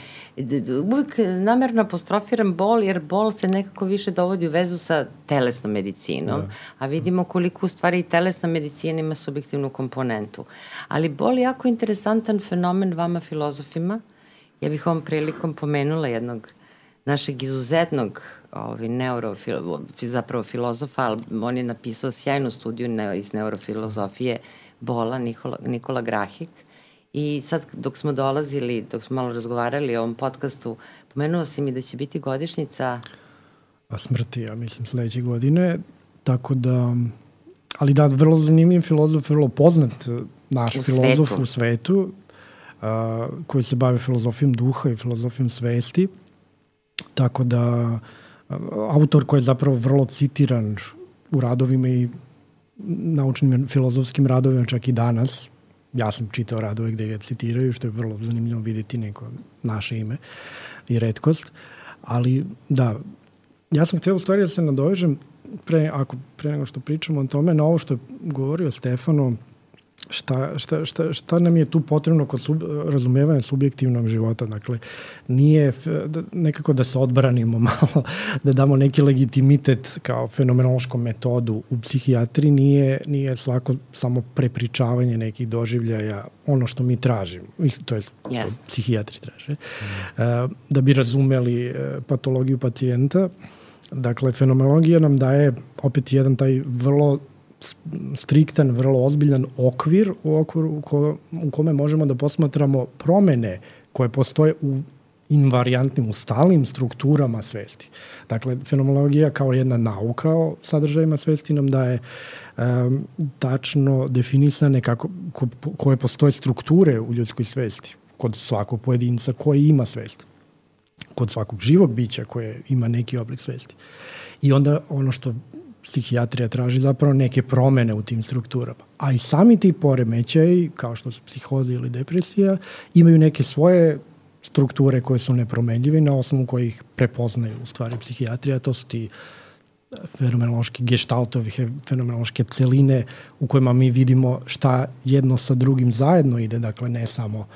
Uvijek namerno apostrofiram bol, jer bol se nekako više dovodi u vezu sa telesnom medicinom, da. a vidimo koliko u stvari i telesna medicina ima subjektivnu komponentu. Ali bol je jako interesantan fenomen vama filozofima. Ja bih ovom prilikom pomenula jednog našeg izuzetnog ovaj, neurofilo, zapravo filozofa, ali on je napisao sjajnu studiju ne, iz neurofilozofije bola, Nikola, Nikola Grahik. I sad dok smo dolazili, dok smo malo razgovarali o ovom podcastu, pomenuo si mi da će biti godišnjica A smrti, ja mislim, sledeće godine. Tako da, ali da, vrlo zanimljiv filozof, vrlo poznat eh, naš U filozof svetu. u svetu, uh, koji se bavi filozofijom duha i filozofijom svesti. Tako da, autor koji je zapravo vrlo citiran u radovima i naučnim filozofskim radovima čak i danas. Ja sam čitao radove gde ga citiraju, što je vrlo zanimljivo videti neko naše ime i redkost. Ali da, ja sam hteo u stvari da se nadovežem pre, ako, pre nego što pričamo o tome, na ovo što je govorio Stefano, šta, šta, šta, šta nam je tu potrebno kod sub, razumevanja subjektivnog života. Dakle, nije f- da, nekako da se odbranimo malo, da damo neki legitimitet kao fenomenološkom metodu u psihijatriji, nije, nije svako samo prepričavanje nekih doživljaja ono što mi tražimo, to je što Yes. psihijatri traže, mm. da bi razumeli e, patologiju pacijenta. Dakle, fenomenologija nam daje opet jedan taj vrlo striktan, vrlo ozbiljan okvir u, okviru ko, u kome možemo da posmatramo promene koje postoje u invariantnim, u stalnim strukturama svesti. Dakle, fenomenologija kao jedna nauka o sadržajima svesti nam daje um, tačno definisane kako, ko, koje postoje strukture u ljudskoj svesti kod svakog pojedinca koji ima svest kod svakog živog bića koje ima neki oblik svesti. I onda ono što psihijatrija traži zapravo neke promene u tim strukturama. A i sami ti poremećaj, kao što su psihoza ili depresija, imaju neke svoje strukture koje su nepromenljive na osnovu kojih prepoznaju u stvari psihijatrija. To su ti fenomenološki geštaltovi, fenomenološke celine u kojima mi vidimo šta jedno sa drugim zajedno ide, dakle ne samo uh,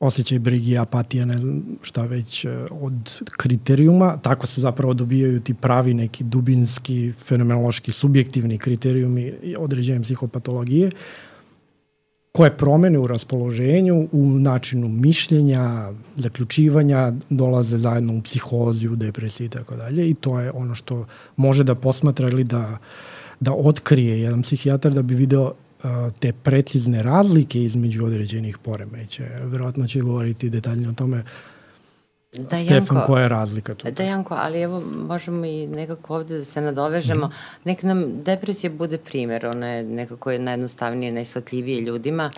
osjećaj brigi, apatija, ne znam šta već e, od kriterijuma. Tako se zapravo dobijaju ti pravi neki dubinski, fenomenološki, subjektivni kriterijumi određene psihopatologije koje promene u raspoloženju, u načinu mišljenja, zaključivanja, dolaze zajedno u psihoziju, depresiju i tako dalje i to je ono što može da posmatra ili da, da otkrije jedan psihijatar da bi video te precizne razlike između određenih poremeća. Verovatno će govoriti detaljnije o tome Da, Stefan, Janko, koja je razlika tu? Da, Janko, ali evo možemo i nekako ovde da se nadovežemo. Mm. Nek nam depresija bude primer, ona je nekako je najjednostavnije, najsvatljivije ljudima.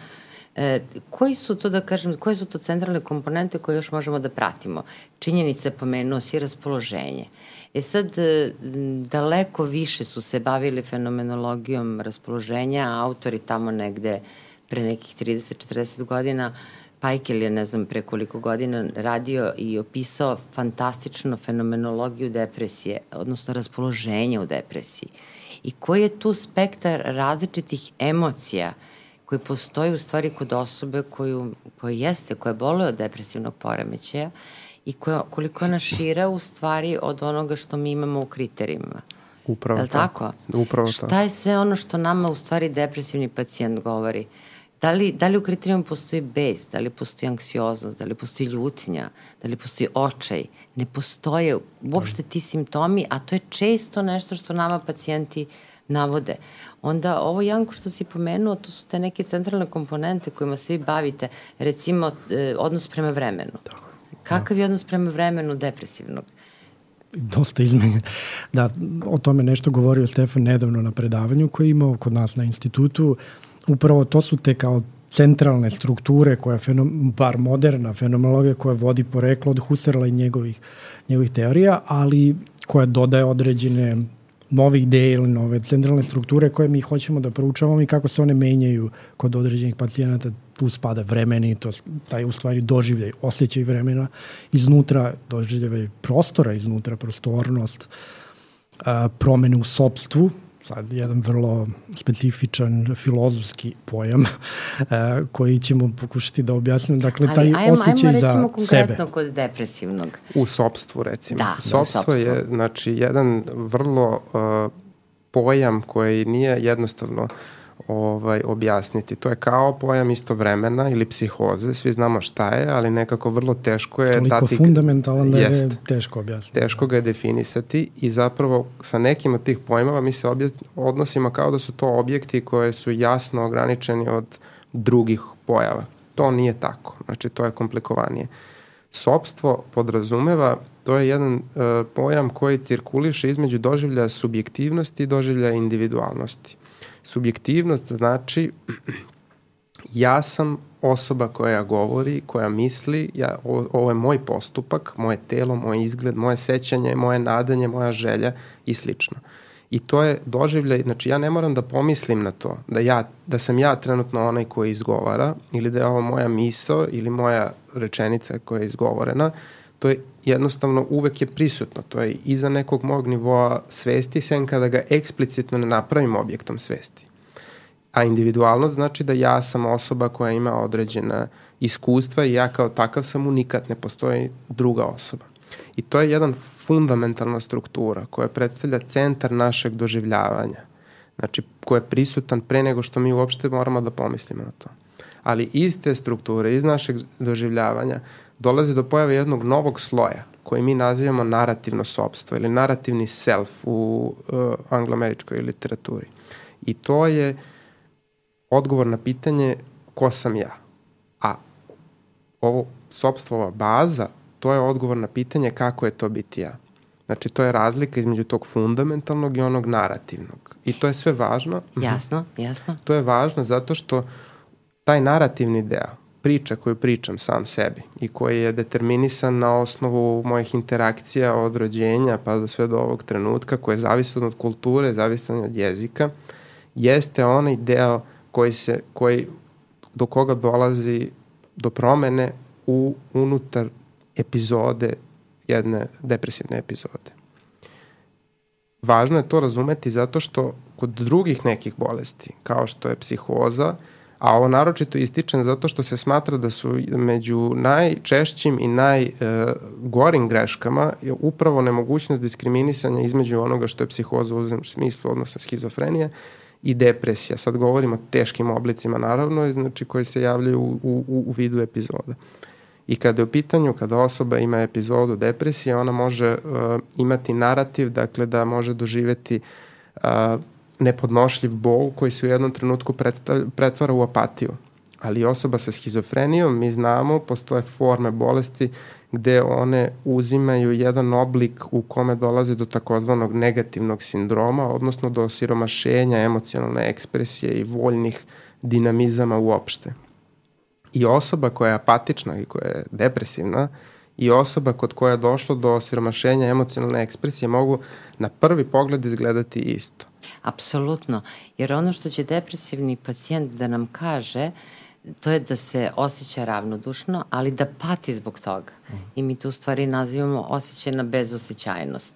E, koji su to, da kažem, koje su to centralne komponente koje još možemo da pratimo? Činjenice pomenuo si raspoloženje. E sad, e, daleko više su se bavili fenomenologijom raspoloženja, autori tamo negde pre nekih 30-40 godina, Pajkel je, ne znam, pre koliko godina radio i opisao fantastično fenomenologiju depresije, odnosno raspoloženja u depresiji. I koji je tu spektar različitih emocija koji postoji u stvari kod osobe koju, koja jeste, koja boluje od depresivnog poremećaja i koja, koliko ona šira u stvari od onoga što mi imamo u kriterijima. Upravo je li tako? Upravo Šta tako. je sve ono što nama u stvari depresivni pacijent govori? Da li, da li u kriterijima postoji bes, da li postoji anksioznost, da li postoji ljutnja, da li postoji očaj? Ne postoje uopšte ti simptomi, a to je često nešto što nama pacijenti navode. Onda ovo Janko što si pomenuo, to su te neke centralne komponente kojima se vi bavite, recimo eh, odnos prema vremenu. Tako Kakav je odnos prema vremenu depresivnog? dosta izmenjen. Da, o tome nešto govorio Stefan nedavno na predavanju koje je imao kod nas na institutu. Upravo to su te kao centralne strukture koja fenom, bar moderna fenomenologija koja vodi poreklo od Husserla i njegovih, njegovih teorija, ali koja dodaje određene nove ideje ili nove centralne strukture koje mi hoćemo da proučavamo i kako se one menjaju kod određenih pacijenata. Tu spada to, taj u stvari doživljaj, osjećaj vremena, iznutra doživljaj prostora, iznutra prostornost, a, promene u sobstvu, sad jedan vrlo specifičan filozofski pojam koji ćemo pokušati da objasnimo. Dakle, taj Ali, ajmo, osjećaj ajmo, za sebe. konkretno kod depresivnog. U sobstvu, recimo. Da, Sobstvo je, znači, jedan vrlo uh, pojam koji nije jednostavno ovaj, objasniti. To je kao pojam istovremena ili psihoze, svi znamo šta je, ali nekako vrlo teško je Toliko dati... fundamentalan da je teško objasniti. Teško ga je definisati i zapravo sa nekim od tih pojmova mi se obje, odnosimo kao da su to objekti koje su jasno ograničeni od drugih pojava. To nije tako, znači to je komplikovanije. Sopstvo podrazumeva, to je jedan uh, pojam koji cirkuliše između doživljaja subjektivnosti i doživljaja individualnosti. Subjektivnost znači ja sam osoba koja govori, koja misli, ja, o, ovo je moj postupak, moje telo, moj izgled, moje sećanje, moje nadanje, moja želja i slično. I to je doživljaj, znači ja ne moram da pomislim na to, da, ja, da sam ja trenutno onaj koji izgovara ili da je ovo moja miso ili moja rečenica koja je izgovorena, to je jednostavno uvek je prisutno. To je iza nekog mog nivoa svesti, sem kada ga eksplicitno ne napravim objektom svesti. A individualnost znači da ja sam osoba koja ima određena iskustva i ja kao takav sam unikat, ne postoji druga osoba. I to je jedan fundamentalna struktura koja predstavlja centar našeg doživljavanja. Znači, koja je prisutan pre nego što mi uopšte moramo da pomislimo na to. Ali iz te strukture, iz našeg doživljavanja, dolazi do pojave jednog novog sloja koji mi nazivamo narativno sobstvo ili narativni self u uh, angloameričkoj literaturi. I to je odgovor na pitanje ko sam ja. A ovo sobstvova baza, to je odgovor na pitanje kako je to biti ja. Znači, to je razlika između tog fundamentalnog i onog narativnog. I to je sve važno. Mhm. Jasno, jasno. To je važno zato što taj narativni deo, priča koju pričam sam sebi i koji je determinisan na osnovu mojih interakcija od rođenja pa do sve do ovog trenutka, koje je zavisan od kulture, zavisan od jezika, jeste onaj deo koji se, koji, do koga dolazi do promene u unutar epizode jedne depresivne epizode. Važno je to razumeti zato što kod drugih nekih bolesti, kao što je psihoza, a ovo naročito ističem zato što se smatra da su među najčešćim i najgorim greškama je upravo nemogućnost diskriminisanja između onoga što je psihoza u uzem smislu, odnosno schizofrenija, i depresija. Sad govorimo o teškim oblicima, naravno, znači koji se javljaju u, u, u vidu epizoda. I kada je u pitanju, kada osoba ima epizodu depresije, ona može uh, imati narativ, dakle da može doživeti uh, nepodnošljiv bol koji se u jednom trenutku pretvara u apatiju. Ali osoba sa schizofrenijom, mi znamo, postoje forme bolesti gde one uzimaju jedan oblik u kome dolaze do takozvanog negativnog sindroma, odnosno do siromašenja emocionalne ekspresije i voljnih dinamizama uopšte. I osoba koja je apatična i koja je depresivna i osoba kod koja je došlo do siromašenja emocionalne ekspresije mogu na prvi pogled izgledati isto. Apsolutno, jer ono što će depresivni pacijent da nam kaže to je da se osjeća ravnodušno, ali da pati zbog toga. I mi tu stvari nazivamo osjećaj na bezosjećajnost.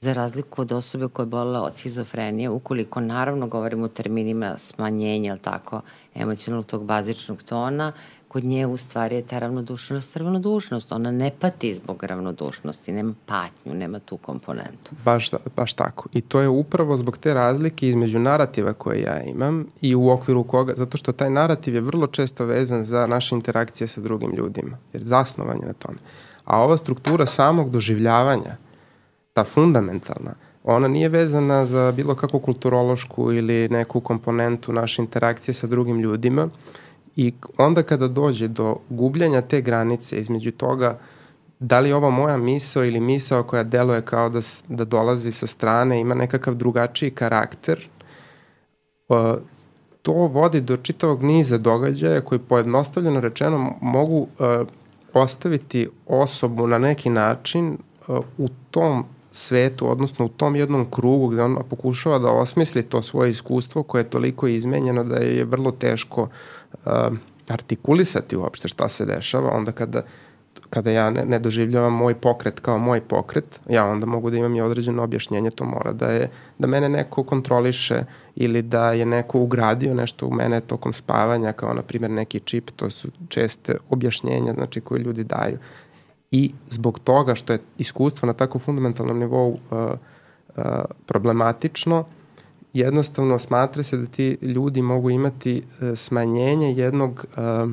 Za razliku od osobe koja je bolila od schizofrenije, ukoliko naravno govorimo o terminima smanjenja, tako, emocionalnog tog bazičnog tona, kod nje u stvari je ta ravnodušnost ravnodušnost. Ona ne pati zbog ravnodušnosti, nema patnju, nema tu komponentu. Baš, baš tako. I to je upravo zbog te razlike između narativa koje ja imam i u okviru koga, zato što taj narativ je vrlo često vezan za naše interakcije sa drugim ljudima, jer zasnovan je na tome. A ova struktura samog doživljavanja, ta fundamentalna, ona nije vezana za bilo kakvu kulturološku ili neku komponentu naše interakcije sa drugim ljudima, I onda kada dođe do gubljenja te granice između toga da li je moja misao ili misao koja deluje kao da, da dolazi sa strane, ima nekakav drugačiji karakter, to vodi do čitavog niza događaja koji pojednostavljeno rečeno mogu ostaviti osobu na neki način u tom svetu, odnosno u tom jednom krugu gde on pokušava da osmisli to svoje iskustvo koje je toliko izmenjeno da je vrlo teško uh, artikulisati uopšte šta se dešava, onda kada kada ja ne, ne doživljavam moj pokret kao moj pokret, ja onda mogu da imam i određeno objašnjenje, to mora da je, da mene neko kontroliše ili da je neko ugradio nešto u mene tokom spavanja, kao na primjer neki čip, to su česte objašnjenja znači, koje ljudi daju. I zbog toga što je iskustvo na tako fundamentalnom nivou uh, uh, problematično, jednostavno smatra se da ti ljudi mogu imati uh, smanjenje jednog, uh,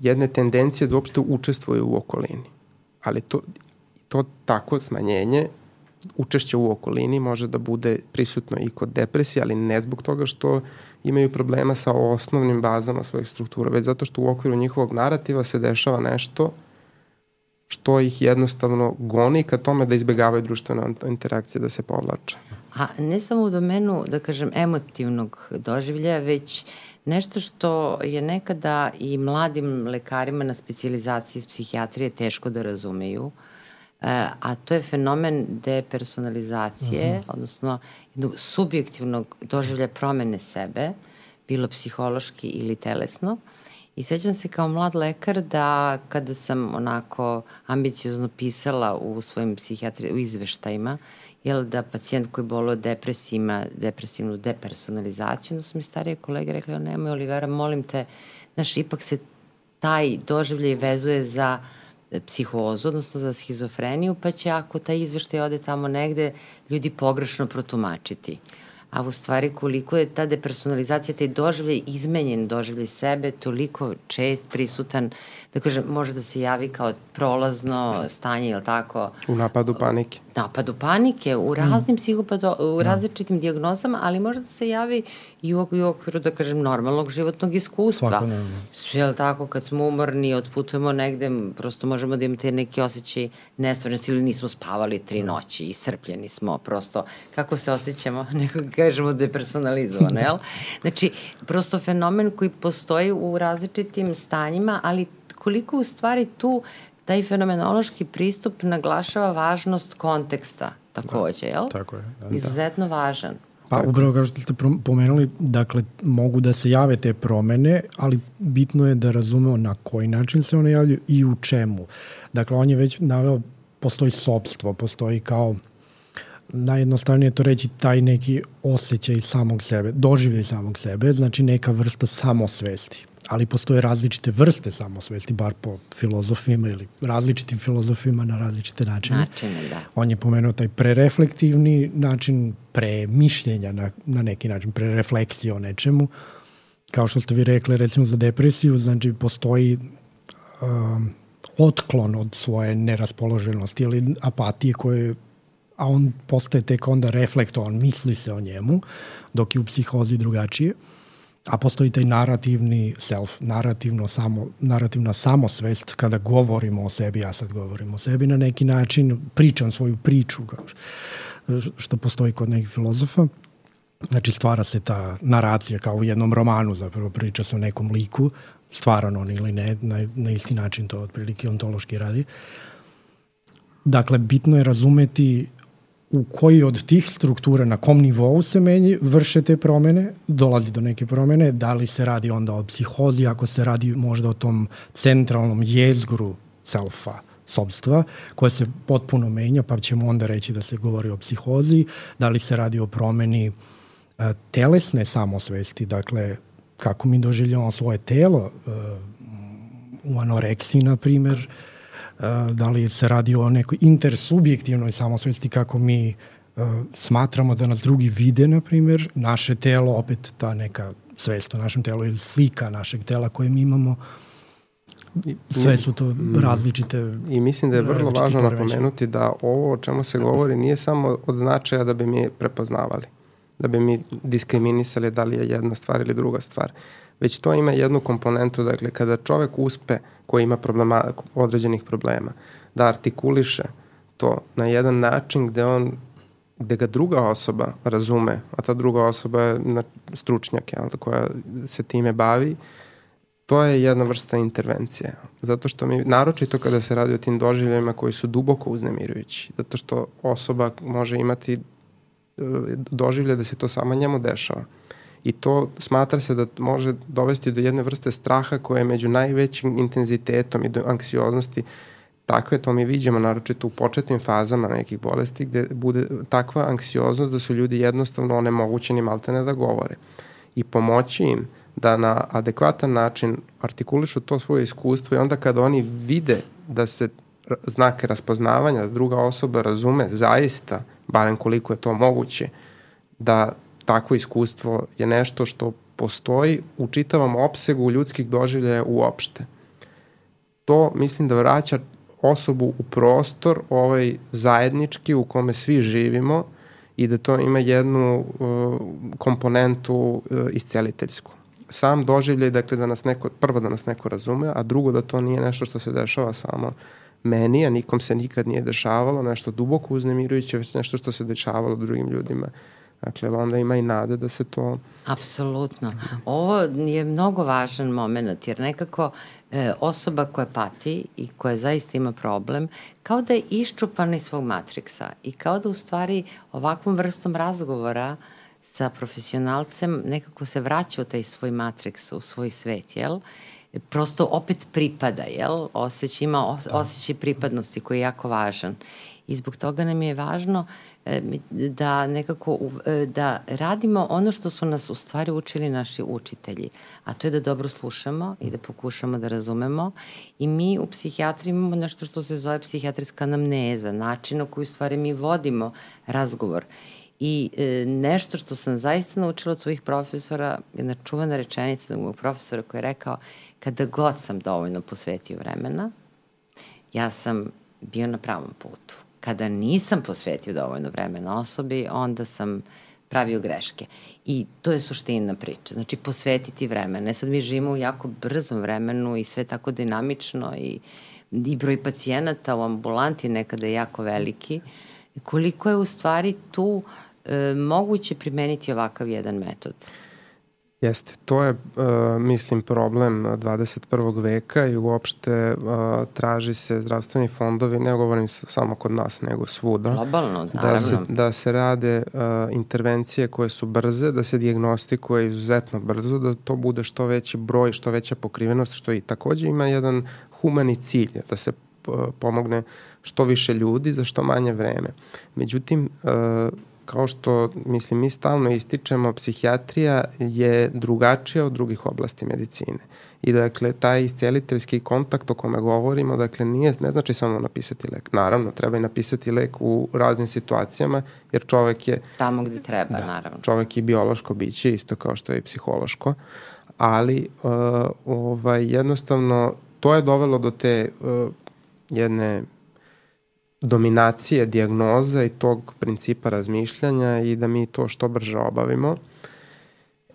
jedne tendencije da uopšte učestvuju u okolini. Ali to, to tako smanjenje učešće u okolini može da bude prisutno i kod depresije, ali ne zbog toga što imaju problema sa osnovnim bazama svojih struktura, već zato što u okviru njihovog narativa se dešava nešto što ih jednostavno goni ka tome da izbegavaju društvene interakcije, da se povlače. A ne samo u domenu, da kažem, emotivnog doživljaja, već nešto što je nekada i mladim lekarima na specializaciji iz psihijatrije teško da razumeju, e, a to je fenomen depersonalizacije, uh mhm. -huh. odnosno jednog subjektivnog doživlja promene sebe, bilo psihološki ili telesno, I sećam se kao mlad lekar da kada sam onako ambiciozno pisala u svojim psihijatri, u izveštajima, jel da pacijent koji boluje depresiji ima depresivnu depersonalizaciju, onda su mi starije kolege rekli, nemoj Olivera, molim te, znaš, ipak se taj doživljaj vezuje za psihozu, odnosno za schizofreniju, pa će ako taj izveštaj ode tamo negde, ljudi pogrešno protumačiti. A u stvari koliko je ta depersonalizacija, taj doživljaj izmenjen doživljaj sebe, toliko čest prisutan, da kažem, može da se javi kao prolazno stanje, ili tako? U napadu panike. napadu panike u raznim mm. psihopado, u da. različitim diagnozama, ali može da se javi i u, i u okviru, da kažem, normalnog životnog iskustva. Svako ne. Sve, je tako, kad smo umorni, odputujemo negde, prosto možemo da imate neki osjećaj nestvarnosti ili nismo spavali tri da. noći i srpljeni smo, prosto, kako se osjećamo, neko kažemo depersonalizovano, jel? Znači, prosto fenomen koji postoji u različitim stanjima, ali koliko u stvari tu taj fenomenološki pristup naglašava važnost konteksta takođe, da, jel? Tako je. Da, Izuzetno da. važan. Pa upravo kao što ste pomenuli, dakle, mogu da se jave te promene, ali bitno je da razumeo na koji način se one javljaju i u čemu. Dakle, on je već naveo, postoji sobstvo, postoji kao, najjednostavnije to reći, taj neki osjećaj samog sebe, doživljaj samog sebe, znači neka vrsta samosvesti ali postoje različite vrste samosvesti, bar po filozofima ili različitim filozofima na različite načine. Načine, da. On je pomenuo taj prereflektivni način premišljenja na, na neki način, prerefleksije o nečemu. Kao što ste vi rekli, recimo za depresiju, znači postoji um, otklon od svoje neraspoloženosti ili apatije koje a on postaje tek onda reflektovan, misli se o njemu, dok je u psihozi drugačije. A postoji taj narativni self, narativno samo, narativna samosvest kada govorimo o sebi, ja sad govorim o sebi na neki način, pričam svoju priču, kao što postoji kod nekih filozofa. Znači stvara se ta naracija kao u jednom romanu, zapravo priča se o nekom liku, stvaran on ili ne, na, na isti način to otprilike ontološki radi. Dakle, bitno je razumeti u koji od tih struktura, na kom nivou se menji, vrše te promene, dolazi do neke promene, da li se radi onda o psihozi, ako se radi možda o tom centralnom jezgru selfa, sobstva, koje se potpuno menja, pa ćemo onda reći da se govori o psihozi, da li se radi o promeni e, telesne samosvesti, dakle, kako mi doživljamo svoje telo, e, u anoreksiji, na primer, da li se radi o nekoj intersubjektivnoj samosvesti kako mi smatramo da nas drugi vide, na primjer, naše telo, opet ta neka svest o našem telu ili slika našeg tela koje mi imamo, sve su to mm. različite I mislim da je vrlo važno napomenuti da ovo o čemu se govori nije samo od značaja da bi mi prepoznavali, da bi mi diskriminisali da li je jedna stvar ili druga stvar, već to ima jednu komponentu, dakle kada čovek uspe koji ima problema, određenih problema, da artikuliše to na jedan način gde on gde ga druga osoba razume, a ta druga osoba je stručnjak, jel, koja se time bavi, to je jedna vrsta intervencije. Zato što mi, naročito kada se radi o tim doživljajima koji su duboko uznemirujući, zato što osoba može imati e, doživlje da se to samo njemu dešava i to smatra se da može dovesti do jedne vrste straha koja je među najvećim intenzitetom i do anksioznosti. Takve to mi vidimo naročito u početnim fazama nekih bolesti gde bude takva anksioznost da su ljudi jednostavno onemogućeni maltene da govore. I pomoći im da na adekvatan način artikulišu to svoje iskustvo i onda kada oni vide da se znake raspoznavanja, da druga osoba razume zaista, barem koliko je to moguće, da takvo iskustvo je nešto što postoji u čitavom opsegu ljudskih doživljaja uopšte. To mislim da vraća osobu u prostor ovaj zajednički u kome svi živimo i da to ima jednu uh, komponentu uh, isceliteljsku. Sam doživljaj, dakle, da nas neko, prvo da nas neko razume, a drugo da to nije nešto što se dešava samo meni, a nikom se nikad nije dešavalo, nešto duboko uznemirujuće, već nešto što se dešavalo drugim ljudima. Uh, Dakle, onda ima i nade da se to... Apsolutno. Ovo je mnogo važan moment, jer nekako e, osoba koja pati i koja zaista ima problem, kao da je iščupana iz svog matriksa i kao da u stvari ovakvom vrstom razgovora sa profesionalcem nekako se vraća u taj svoj matriks, u svoj svet, jel? Prosto opet pripada, jel? Osjeća, ima da. osjećaj pripadnosti koji je jako važan. I zbog toga nam je važno uh, da nekako e, da radimo ono što su nas u stvari učili naši učitelji, a to je da dobro slušamo i da pokušamo da razumemo i mi u psihijatriji imamo nešto što se zove psihijatrijska anamneza, način na koji u stvari mi vodimo razgovor. I e, nešto što sam zaista naučila od svojih profesora, jedna čuvana rečenica mojeg profesora koji je rekao kada god sam dovoljno posvetio vremena, ja sam bio na pravom putu Kada nisam posvetio dovoljno vremena osobi, onda sam pravio greške. I to je suština priče. Znači, posvetiti vremena. Sad mi živimo u jako brzom vremenu i sve tako dinamično i, i broj pacijenata u ambulanti nekada je jako veliki. Koliko je u stvari tu e, moguće primeniti ovakav jedan metod? Jeste, to je, uh, mislim, problem 21. veka i uopšte uh, traži se zdravstveni fondovi, ne govorim samo kod nas, nego svuda. Globalno, naravno. Da se, da se rade uh, intervencije koje su brze, da se diagnostikuje izuzetno brzo, da to bude što veći broj, što veća pokrivenost, što i takođe ima jedan humani cilj, da se pomogne što više ljudi za što manje vreme. Međutim, uh, kao što, mislim, mi stalno ističemo, psihijatrija je drugačija od drugih oblasti medicine. I dakle, taj isceliteljski kontakt o kome govorimo, dakle, nije, ne znači samo napisati lek. Naravno, treba i napisati lek u raznim situacijama, jer čovek je... Tamo gde treba, da, naravno. Čovek je biološko biće, isto kao što je i psihološko, ali uh, ovaj, jednostavno to je dovelo do te uh, jedne dominacije dijagnoza i tog principa razmišljanja i da mi to što brže obavimo.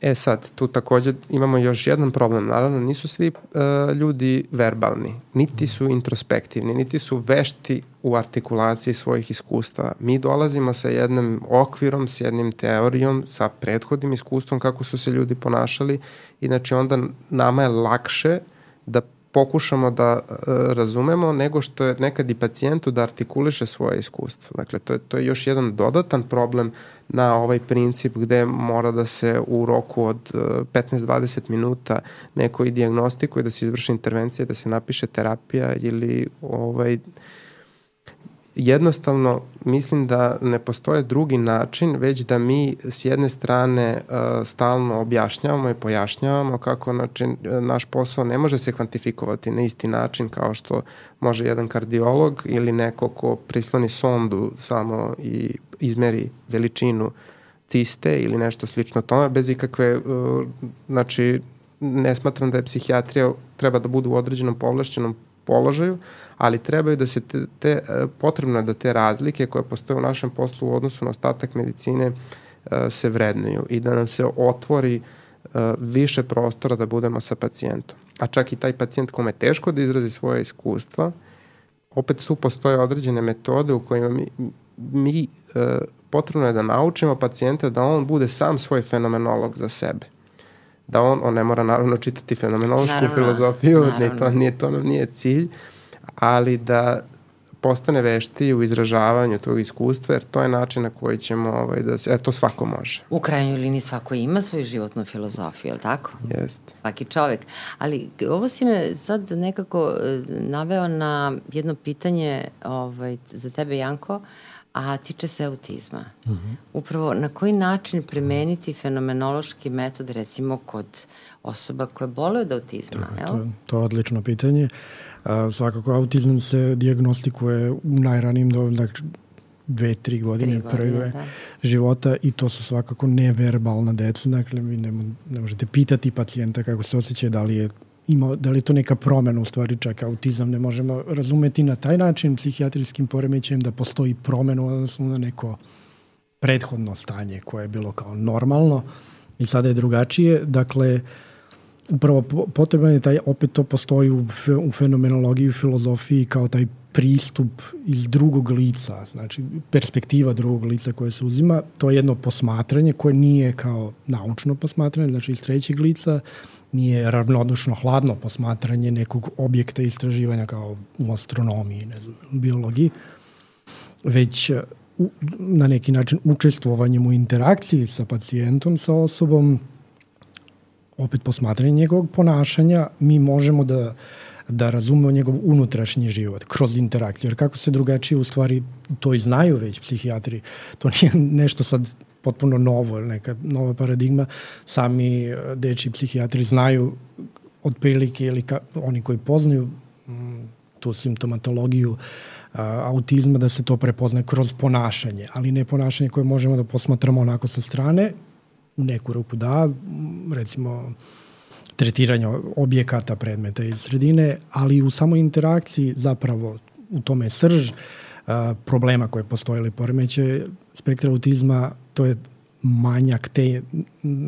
E sad, tu takođe imamo još jedan problem. Naravno, nisu svi uh, ljudi verbalni, niti su introspektivni, niti su vešti u artikulaciji svojih iskustva. Mi dolazimo sa jednim okvirom, s jednim teorijom, sa prethodnim iskustvom kako su se ljudi ponašali i znači onda nama je lakše da pokušamo da e, razumemo nego što je nekad i pacijentu da artikuliše svoje iskustvo. Dakle, to je, to je još jedan dodatan problem na ovaj princip gde mora da se u roku od 15-20 e, minuta neko i diagnostikuje, da se izvrši intervencija, da se napiše terapija ili ovaj, jednostavno mislim da ne postoje drugi način, već da mi s jedne strane uh, stalno objašnjavamo i pojašnjavamo kako način, naš posao ne može se kvantifikovati na isti način kao što može jedan kardiolog ili neko ko prisloni sondu samo i izmeri veličinu ciste ili nešto slično tome, bez ikakve, uh, znači, ne smatram da je psihijatrija treba da bude u određenom povlašćenom položaju, ali trebaju da se te, te e, potrebno da te razlike koje postoje u našem poslu u odnosu na ostatak medicine e, se vrednuju i da nam se otvori e, više prostora da budemo sa pacijentom. A čak i taj pacijent kome je teško da izrazi svoje iskustva, opet tu postoje određene metode u kojima mi, mi potrebno je da naučimo pacijenta da on bude sam svoj fenomenolog za sebe da on, on ne mora naravno čitati fenomenološku naravno, filozofiju, naravno. Ne, to, nije, to nam nije cilj, ali da postane vešti u izražavanju tog iskustva, jer to je način na koji ćemo, ovaj, da se, e, to svako može. U krajnjoj liniji svako ima svoju životnu filozofiju, je li tako? Jeste. Svaki čovek. Ali ovo si me sad nekako e, naveo na jedno pitanje ovaj, za tebe, Janko, a tiče se autizma. Mhm. -huh. Upravo na koji način primeniti fenomenološki metod recimo kod osoba koje boluju od autizma? Da, to, to je odlično pitanje. A, svakako, autizam se diagnostikuje u najranijim do, dakle, dve, tri godine, tri godine prve da. života i to su svakako neverbalna deca, dakle vi ne, ne možete pitati pacijenta kako se osjeća, da li je ima, da li je to neka promena, u stvari čak autizam ne možemo razumeti na taj način psihijatrijskim poremećajem da postoji promena odnosno na neko prethodno stanje koje je bilo kao normalno i sada je drugačije, dakle upravo potreban je taj, opet to postoji u, u fenomenologiji, u filozofiji kao taj pristup iz drugog lica, znači perspektiva drugog lica koje se uzima, to je jedno posmatranje koje nije kao naučno posmatranje, znači iz trećeg lica, nije ravnodušno hladno posmatranje nekog objekta istraživanja kao u astronomiji, ne znam, biologiji, već u, na neki način učestvovanjem u interakciji sa pacijentom, sa osobom, opet posmatranje njegovog ponašanja, mi možemo da, da razumemo njegov unutrašnji život kroz interakciju. Jer kako se drugačije u stvari to i znaju već psihijatri, to nije nešto sad potpuno novo, neka nova paradigma. Sami e, deči psihijatri znaju otprilike ili ka, oni koji poznaju mm, tu simptomatologiju a, autizma da se to prepozna kroz ponašanje, ali ne ponašanje koje možemo da posmatramo onako sa strane, u neku ruku da, recimo tretiranja objekata, predmeta i sredine, ali u samoj interakciji zapravo u tome je srž a, problema koje postoje ili poremeće spektra autizma, to je manjak te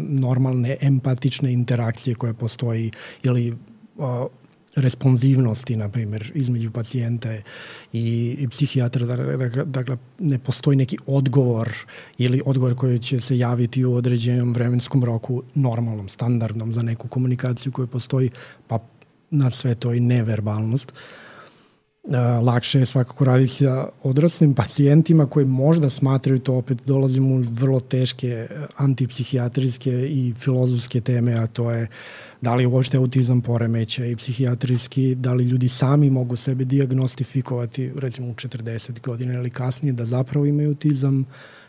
normalne empatične interakcije koja postoji ili a, responsivnosti, na primjer, između pacijenta i, i psihijatra, dakle, dakle, ne postoji neki odgovor ili odgovor koji će se javiti u određenom vremenskom roku, normalnom, standardnom za neku komunikaciju koja postoji, pa na sve to i neverbalnost. Uh, lakše je svakako raditi sa odraslim pacijentima koji možda smatraju to opet dolazimo u vrlo teške antipsihijatrijske i filozofske teme, a to je uh, da li uopšte autizam poremeća i psihijatrijski, da li ljudi sami mogu sebe diagnostifikovati recimo u 40 godina ili kasnije da zapravo imaju autizam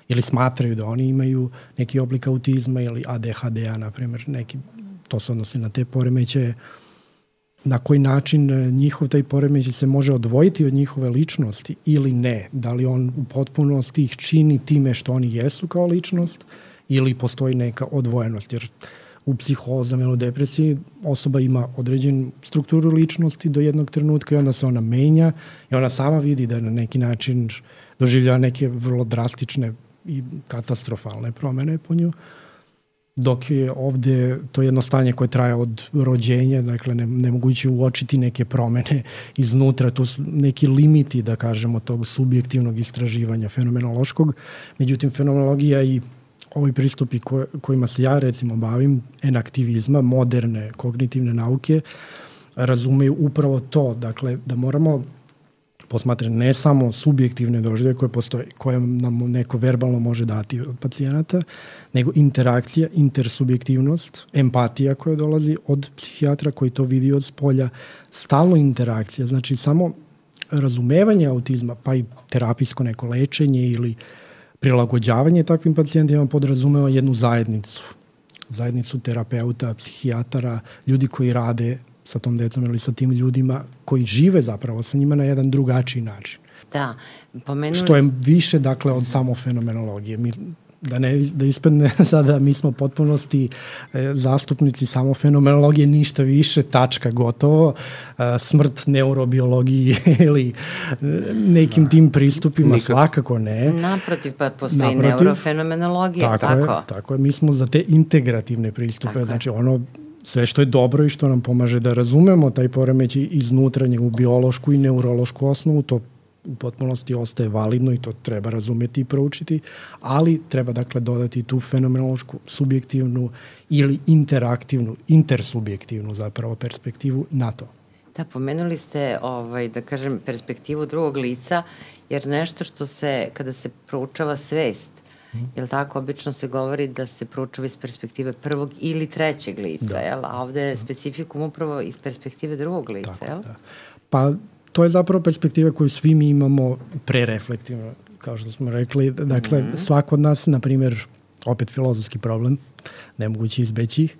ili smatraju da oni imaju neki oblik autizma ili ADHD-a, na primjer, neki, to se odnosi na te poremeće, na koji način e, njihov taj poremećaj se može odvojiti od njihove ličnosti ili ne, da li on u potpunosti ih čini time što oni jesu kao ličnost ili postoji neka odvojenost, jer u psihozama ili u depresiji osoba ima određenu strukturu ličnosti do jednog trenutka i onda se ona menja i ona sama vidi da na neki način doživljava neke vrlo drastične i katastrofalne promene po nju dok je ovde to jedno stanje koje traje od rođenja, dakle ne, nemoguće uočiti neke promene iznutra, to su neki limiti, da kažemo, tog subjektivnog istraživanja fenomenološkog. Međutim, fenomenologija i ovi pristupi ko, kojima se ja recimo bavim, enaktivizma, moderne kognitivne nauke, razumeju upravo to, dakle da moramo posmatrati ne samo subjektivne doživlje koje postoje, koje nam neko verbalno može dati od pacijenata, nego interakcija, intersubjektivnost, empatija koja dolazi od psihijatra koji to vidi od spolja, stalno interakcija, znači samo razumevanje autizma, pa i terapijsko neko lečenje ili prilagođavanje takvim pacijentima podrazumeva jednu zajednicu. Zajednicu terapeuta, psihijatara, ljudi koji rade sa tom decom ili sa tim ljudima koji žive zapravo sa njima na jedan drugačiji način. Da, pomenuli... Što je više, dakle, od samo fenomenologije. Mi da ne da ispadne sada mi smo potpunosti e, zastupnici samo fenomenologije ništa više tačka gotovo e, smrt neurobiologiji ili e, nekim tim pristupima Nikad. svakako ne naprotiv pa postoji naprotiv, neurofenomenologija tako, tako. Je, tako je mi smo za te integrativne pristupe tako znači ono sve što je dobro i što nam pomaže da razumemo taj poremećaj iznutra njegovu biološku i neurološku osnovu, to u potpunosti ostaje validno i to treba razumeti i proučiti, ali treba dakle dodati tu fenomenološku, subjektivnu ili interaktivnu, intersubjektivnu zapravo perspektivu na to. Da, pomenuli ste, ovaj, da kažem, perspektivu drugog lica, jer nešto što se, kada se proučava svest. Jel tako, obično se govori da se proučava iz perspektive prvog ili trećeg lica, da. jel? A ovde je specifikum upravo iz perspektive drugog lica, tako, jel? Da. Pa to je zapravo perspektiva koju svi mi imamo prereflektivno, kao što smo rekli. Dakle, mm -hmm. svako od nas, na primjer, opet filozofski problem, nemoguće izbeći ih,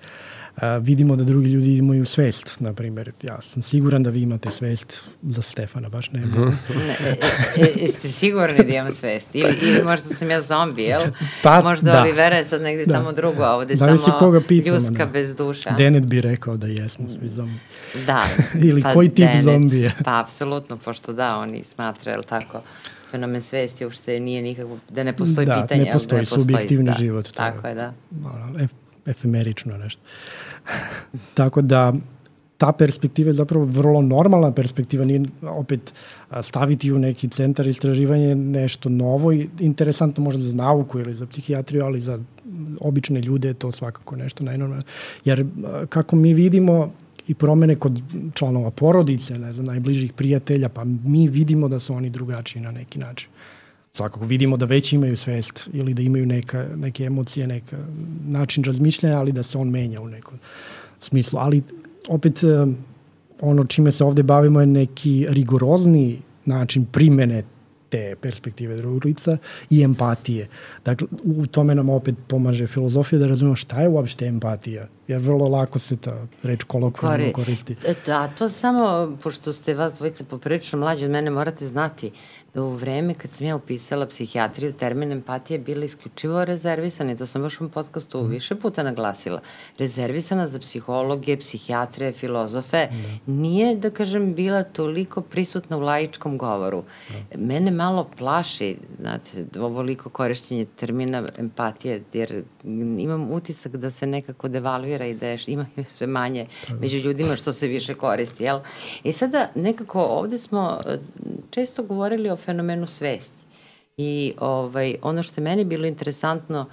a, vidimo da drugi ljudi imaju svest, na primjer. Ja sam siguran da vi imate svest za Stefana, baš ne. Mm -hmm. ne e, e, e, jeste sigurni da imam svest? Ili, ili možda sam ja zombi, jel? Pa, možda da. Olivera je sad negde da. tamo drugo, a ovde da samo koga pitamo, ljuska da. bez duša. Denet bi rekao da jesmo svi zombi. Da. ili pa koji tip Denet, zombije? Pa, apsolutno, pošto da, oni smatra, jel tako? fenomen svesti uopšte nije nikakvo, da ne postoji da, pitanje. Ne postoji, da ne postoji subjektivni da, život. To tako je, da. Ono, ef, efemerično nešto. Tako da ta perspektiva je zapravo vrlo normalna perspektiva, nije opet staviti u neki centar istraživanja nešto novo i interesantno možda za nauku ili za psihijatriju, ali za obične ljude je to svakako nešto najnormalno. Jer kako mi vidimo i promene kod članova porodice, ne znam, najbližih prijatelja, pa mi vidimo da su oni drugačiji na neki način. Svakako vidimo da već imaju svest ili da imaju neka, neke emocije, neka način razmišljanja, ali da se on menja u nekom smislu. Ali opet eh, ono čime se ovde bavimo je neki rigorozni način primene te perspektive drugog lica i empatije. Dakle, u tome nam opet pomaže filozofija da razumemo šta je uopšte empatija jer vrlo lako se ta reč kolokvijalno koristi. Da, to samo, pošto ste vas dvojice poprilično mlađi od mene, morate znati da u vreme kad sam ja upisala psihijatriju, termin empatije je bila isključivo rezervisana i to sam baš u podcastu mm. više puta naglasila. Rezervisana za psihologe, psihijatre, filozofe. Da. Nije, da kažem, bila toliko prisutna u laičkom govoru. Da. Mene malo plaši, znate, ovoliko korišćenje termina empatije, jer imam utisak da se nekako devalvira i da je, ima sve manje među ljudima što se više koristi, jel? I sada nekako ovde smo e, često govorili o fenomenu svesti. I ovaj, ono što je meni bilo interesantno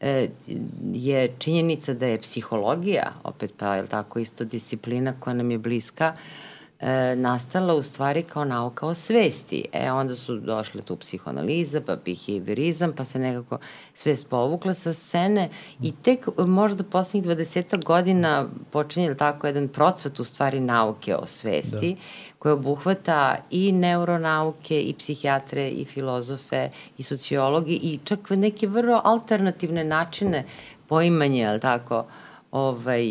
e, je činjenica da je psihologija, opet pa je tako isto disciplina koja nam je bliska, e, nastala u stvari kao nauka o svesti. E, onda su došle tu psihoanaliza, pa behaviorizam, pa se nekako svest povukla sa scene i tek možda poslednjih 20 godina počinje tako jedan procvat u stvari nauke o svesti, da koja obuhvata i neuronauke, i psihijatre, i filozofe, i sociologi, i čak neke vrlo alternativne načine poimanja, ali tako, ovaj,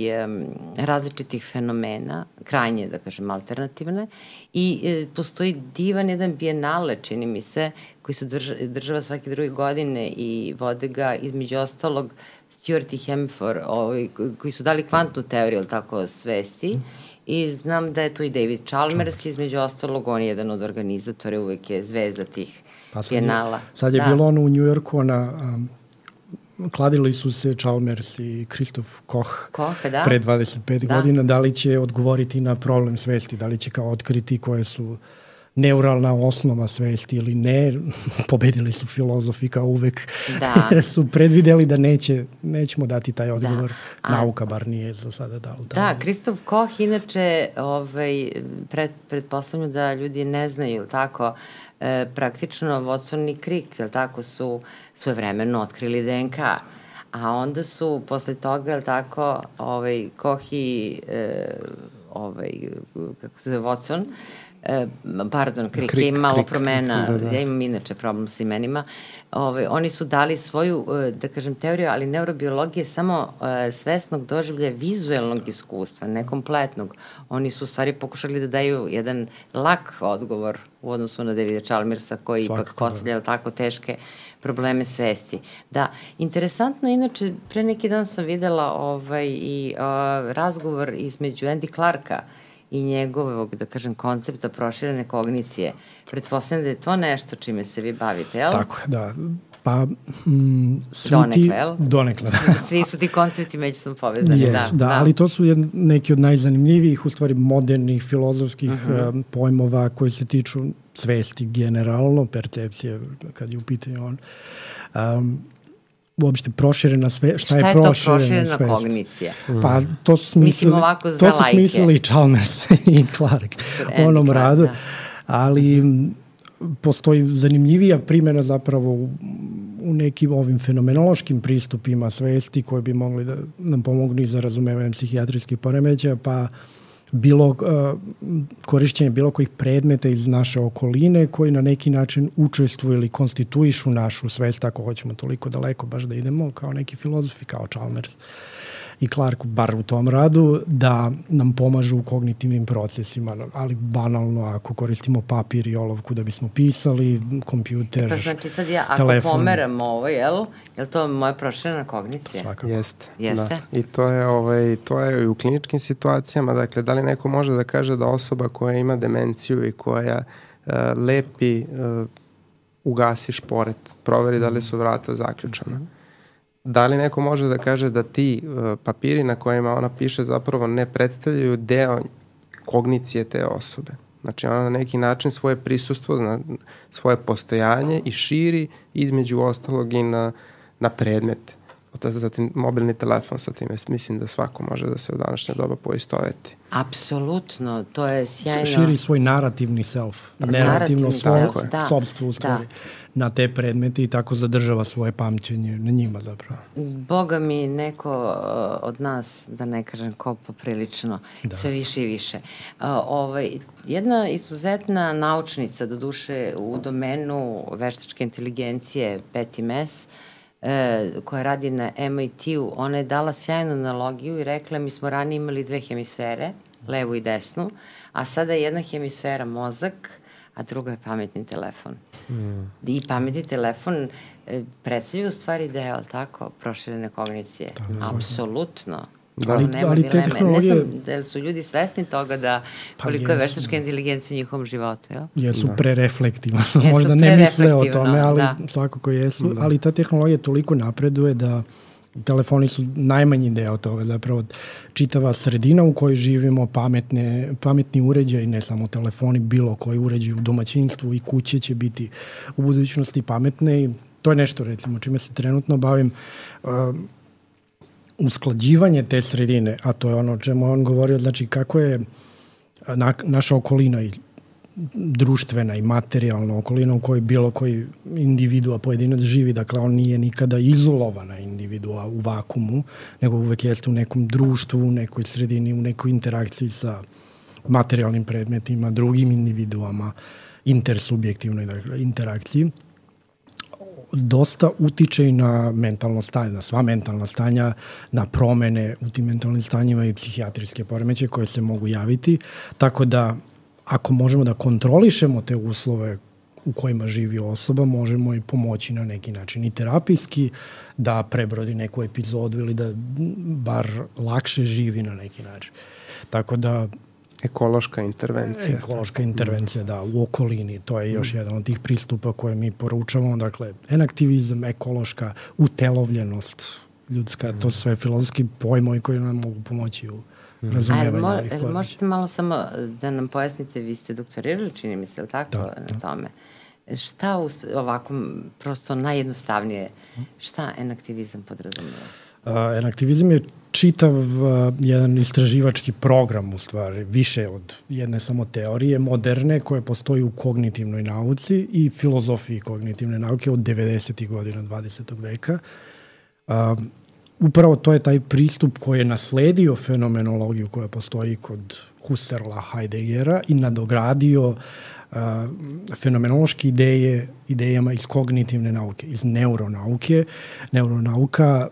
različitih fenomena, krajnje, da kažem, alternativne. I e, postoji divan jedan bijenale, čini mi se, koji se drža, država svake druge godine i vode ga između ostalog Stuart i Hemford, ovaj, koji su dali kvantnu teoriju, ali tako, svesti. I znam da je tu i David Chalmers, između ostalog, on je jedan od organizatora, uvek je zvezda tih pa sad bijenala. Je, sad je da. bilo ono u Njujorku, ona, um, kladili su se Chalmers i Kristof Koch, Koch da? pre 25 da. godina, da li će odgovoriti na problem svesti, da li će kao otkriti koje su neuralna osnova svesti ili ne, pobedili su filozofi kao uvek, da. su predvideli da neće, nećemo dati taj da. odgovor. Da. A, Nauka bar nije za sada dala. Da, da Kristof Koch inače, ovaj, pred, pretpostavljam da ljudi ne znaju, tako, e, praktično Watson i Crick, tako, su svojevremeno otkrili DNK. A onda su posle toga, je tako, ovaj, Koch i e, ovaj, kako se zove, Watson, e, pardon, Krik, krik je malo krik, promena, da, da. ja imam inače problem sa imenima, Ove, oni su dali svoju, e, da kažem, teoriju, ali neurobiologije samo e, svesnog doživlja vizuelnog iskustva, nekompletnog. Oni su u stvari pokušali da daju jedan lak odgovor u odnosu na Davida Chalmersa, koji Svakako, ipak da. postavlja tako teške probleme svesti. Da, interesantno, inače, pre neki dan sam videla ovaj, i uh, razgovor između Andy Clarka, i njegovog, da kažem, koncepta proširene kognicije. Pretpostavljam da je to nešto čime se vi bavite, jel? Tako je, da. Pa, mm, svi donekle, ti, jel? Donekle, da. Svi, su ti koncepti međusobno povezani, yes, da, da. Da, ali to su jed, neki od najzanimljivijih, u stvari, modernih filozofskih uh -huh. um, pojmova koji se tiču svesti generalno, percepcije, kad je u pitanju on. Um, uopšte proširena sve, šta, šta je, proširena, je to proširena svest? kognicija? Pa to su smislili, to su smislili Chalmers i Clark u onom Clark, radu, da. ali postoji zanimljivija primjena zapravo u, u nekim ovim fenomenološkim pristupima svesti koji bi mogli da nam pomognu i za razumevanje psihijatrijskih poremeća, pa uh, bilo uh, korišćenje bilo kojih predmeta iz naše okoline koji na neki način učestvuju ili konstituišu našu svest, ako hoćemo toliko daleko baš da idemo, kao neki filozofi, kao Chalmers. Uh, i Clark, bar u tom radu, da nam pomažu u kognitivnim procesima, ali banalno ako koristimo papir i olovku da bismo pisali, kompjuter, e Pa znači sad ja, ako telefon. pomeram ovo, jel, je to moja proširena kognicija? Svakako. Jeste. Jeste? Da. I to je, ovaj, to je i u kliničkim situacijama, dakle, da li neko može da kaže da osoba koja ima demenciju i koja uh, lepi uh, ugasi šporet, proveri da li su vrata zaključana. Mm -hmm da li neko može da kaže da ti uh, papiri na kojima ona piše zapravo ne predstavljaju deo kognicije te osobe. Znači ona na neki način svoje prisustvo, svoje postojanje i širi između ostalog i na, na predmete zatim mobilni telefon sa time. Mislim da svako može da se u današnje doba poistoveti. Apsolutno, to je sjajno. Širi svoj narativni self, tako, narativno svoje da, sobstvo u stvari da. Na te predmete i tako zadržava svoje pamćenje na njima zapravo. Boga mi neko uh, od nas, da ne kažem ko poprilično, da. sve više i više. Uh, ovaj, jedna izuzetna naučnica, do duše u domenu veštačke inteligencije, Betty Mess, e, koja radi na MIT-u, ona je dala sjajnu analogiju i rekla mi smo ranije imali dve hemisfere, levu i desnu, a sada je jedna hemisfera mozak, a druga je pametni telefon. Mm. I pametni telefon e, predstavlja u stvari deo, tako, proširene kognicije. Da, Apsolutno. Da. Ali, nema ali dileme. tehnologije... Ne znam da su ljudi svesni toga da pa koliko je veštačka inteligencija u njihovom životu, jel? Jesu da. prereflektivno. Možda ne misle o tome, ali da. svakako jesu. Da. Ali ta tehnologija toliko napreduje da telefoni su najmanji deo toga, zapravo čitava sredina u kojoj živimo, pametne, pametni uređaj, ne samo telefoni, bilo koji uređaj u domaćinstvu i kuće će biti u budućnosti pametne i to je nešto recimo čime se trenutno bavim. Uh, usklađivanje te sredine, a to je ono o čemu on govorio, znači kako je na, naša okolina i društvena i materijalna okolina u kojoj bilo koji individua, pojedinac živi, dakle on nije nikada izolovana individua u vakumu, nego uvek jeste u nekom društvu, u nekoj sredini, u nekoj interakciji sa materijalnim predmetima, drugim individuama, intersubjektivnoj dakle, interakciji dosta utiče i na mentalno stanje, na sva mentalna stanja, na promene u tim mentalnim stanjima i psihijatrijske poremeće koje se mogu javiti. Tako da, ako možemo da kontrolišemo te uslove u kojima živi osoba, možemo i pomoći na neki način i terapijski, da prebrodi neku epizodu ili da bar lakše živi na neki način. Tako da Ekološka intervencija. Ekološka intervencija, da, u okolini. To je još mm. jedan od tih pristupa koje mi poručavamo. Dakle, enaktivizam, ekološka, utelovljenost ljudska, mm. to su sve filozofski pojmovi koji nam mogu pomoći u razumijevanju mo, ovih poremeća. Možete malo samo da nam pojasnite, vi ste doktorirali, čini mi se, ili tako, da, na da. tome? Šta u, ovako, prosto najjednostavnije, šta enaktivizam podrazumeva? Uh, enaktivizam je čitav uh, jedan istraživački program u stvari, više od jedne samo teorije, moderne koje postoji u kognitivnoj nauci i filozofiji kognitivne nauke od 90. godina 20. veka. Uh, upravo to je taj pristup koji je nasledio fenomenologiju koja postoji kod Husserla Heideggera i nadogradio uh, fenomenološke ideje idejama iz kognitivne nauke, iz neuronauke. Neuronauka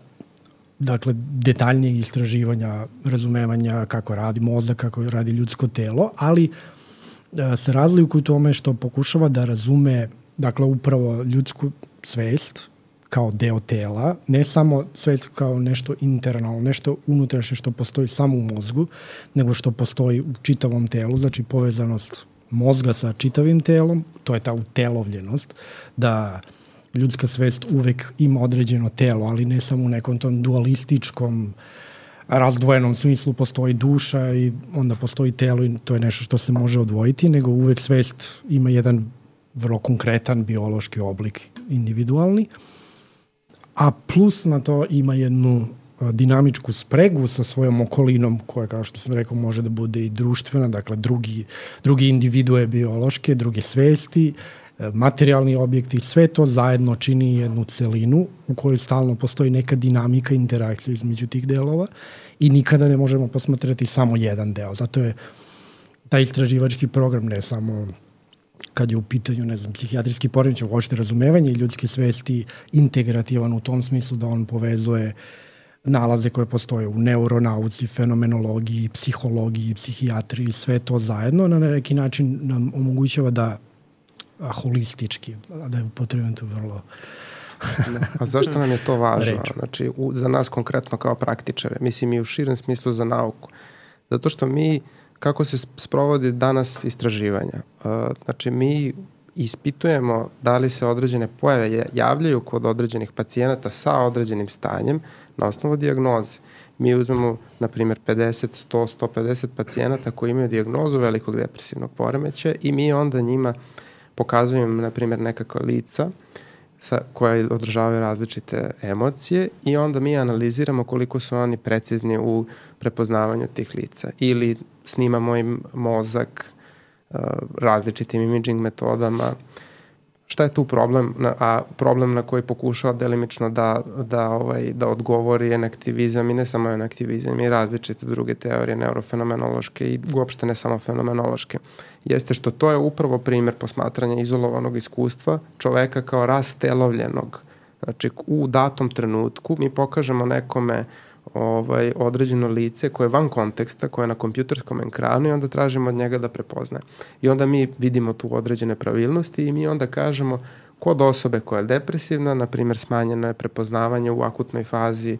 dakle, detaljnijeg istraživanja, razumevanja kako radi mozak, kako radi ljudsko telo, ali e, se razlikuju u tome što pokušava da razume, dakle, upravo ljudsku svest kao deo tela, ne samo svest kao nešto internalno, nešto unutrašnje što postoji samo u mozgu, nego što postoji u čitavom telu, znači povezanost mozga sa čitavim telom, to je ta utelovljenost, da uh, ljudska svest uvek ima određeno telo, ali ne samo u nekom tom dualističkom razdvojenom smislu postoji duša i onda postoji telo i to je nešto što se može odvojiti, nego uvek svest ima jedan vrlo konkretan biološki oblik individualni, a plus na to ima jednu dinamičku spregu sa svojom okolinom koja, kao što sam rekao, može da bude i društvena, dakle drugi, drugi individue biološke, druge svesti, E, materijalni objekti, sve to zajedno čini jednu celinu u kojoj stalno postoji neka dinamika interakcija između tih delova i nikada ne možemo posmatrati samo jedan deo. Zato je taj istraživački program ne samo kad je u pitanju, ne znam, psihijatrijski poremećaj, uopšte razumevanje i ljudske svesti integrativan u tom smislu da on povezuje nalaze koje postoje u neuronauci, fenomenologiji, psihologiji, psihijatriji, sve to zajedno na neki način nam omogućava da holistički, da je upotrebujem to vrlo... A zašto nam je to važno? Reč. Znači, u, za nas konkretno kao praktičare, mislim i u širem smislu za nauku. Zato što mi, kako se sprovodi danas istraživanja, uh, znači mi ispitujemo da li se određene pojave javljaju kod određenih pacijenata sa određenim stanjem na osnovu diagnoze. Mi uzmemo, na primjer, 50, 100, 150 pacijenata koji imaju diagnozu velikog depresivnog poremeća i mi onda njima uh, pokazujem, na primjer, nekakva lica sa, koja održavaju različite emocije i onda mi analiziramo koliko su oni precizni u prepoznavanju tih lica. Ili snimamo im mozak uh, različitim imaging metodama, Šta je tu problem, a problem na koji pokušava delimično da, da, ovaj, da odgovori je aktivizam i ne samo je aktivizam i različite druge teorije neurofenomenološke i uopšte ne samo fenomenološke, jeste što to je upravo primer posmatranja izolovanog iskustva čoveka kao rastelovljenog. Znači, u datom trenutku mi pokažemo nekome ovaj, određeno lice koje je van konteksta, koje je na kompjuterskom ekranu i onda tražimo od njega da prepozna. I onda mi vidimo tu određene pravilnosti i mi onda kažemo kod osobe koja je depresivna, na primjer smanjeno je prepoznavanje u akutnoj fazi,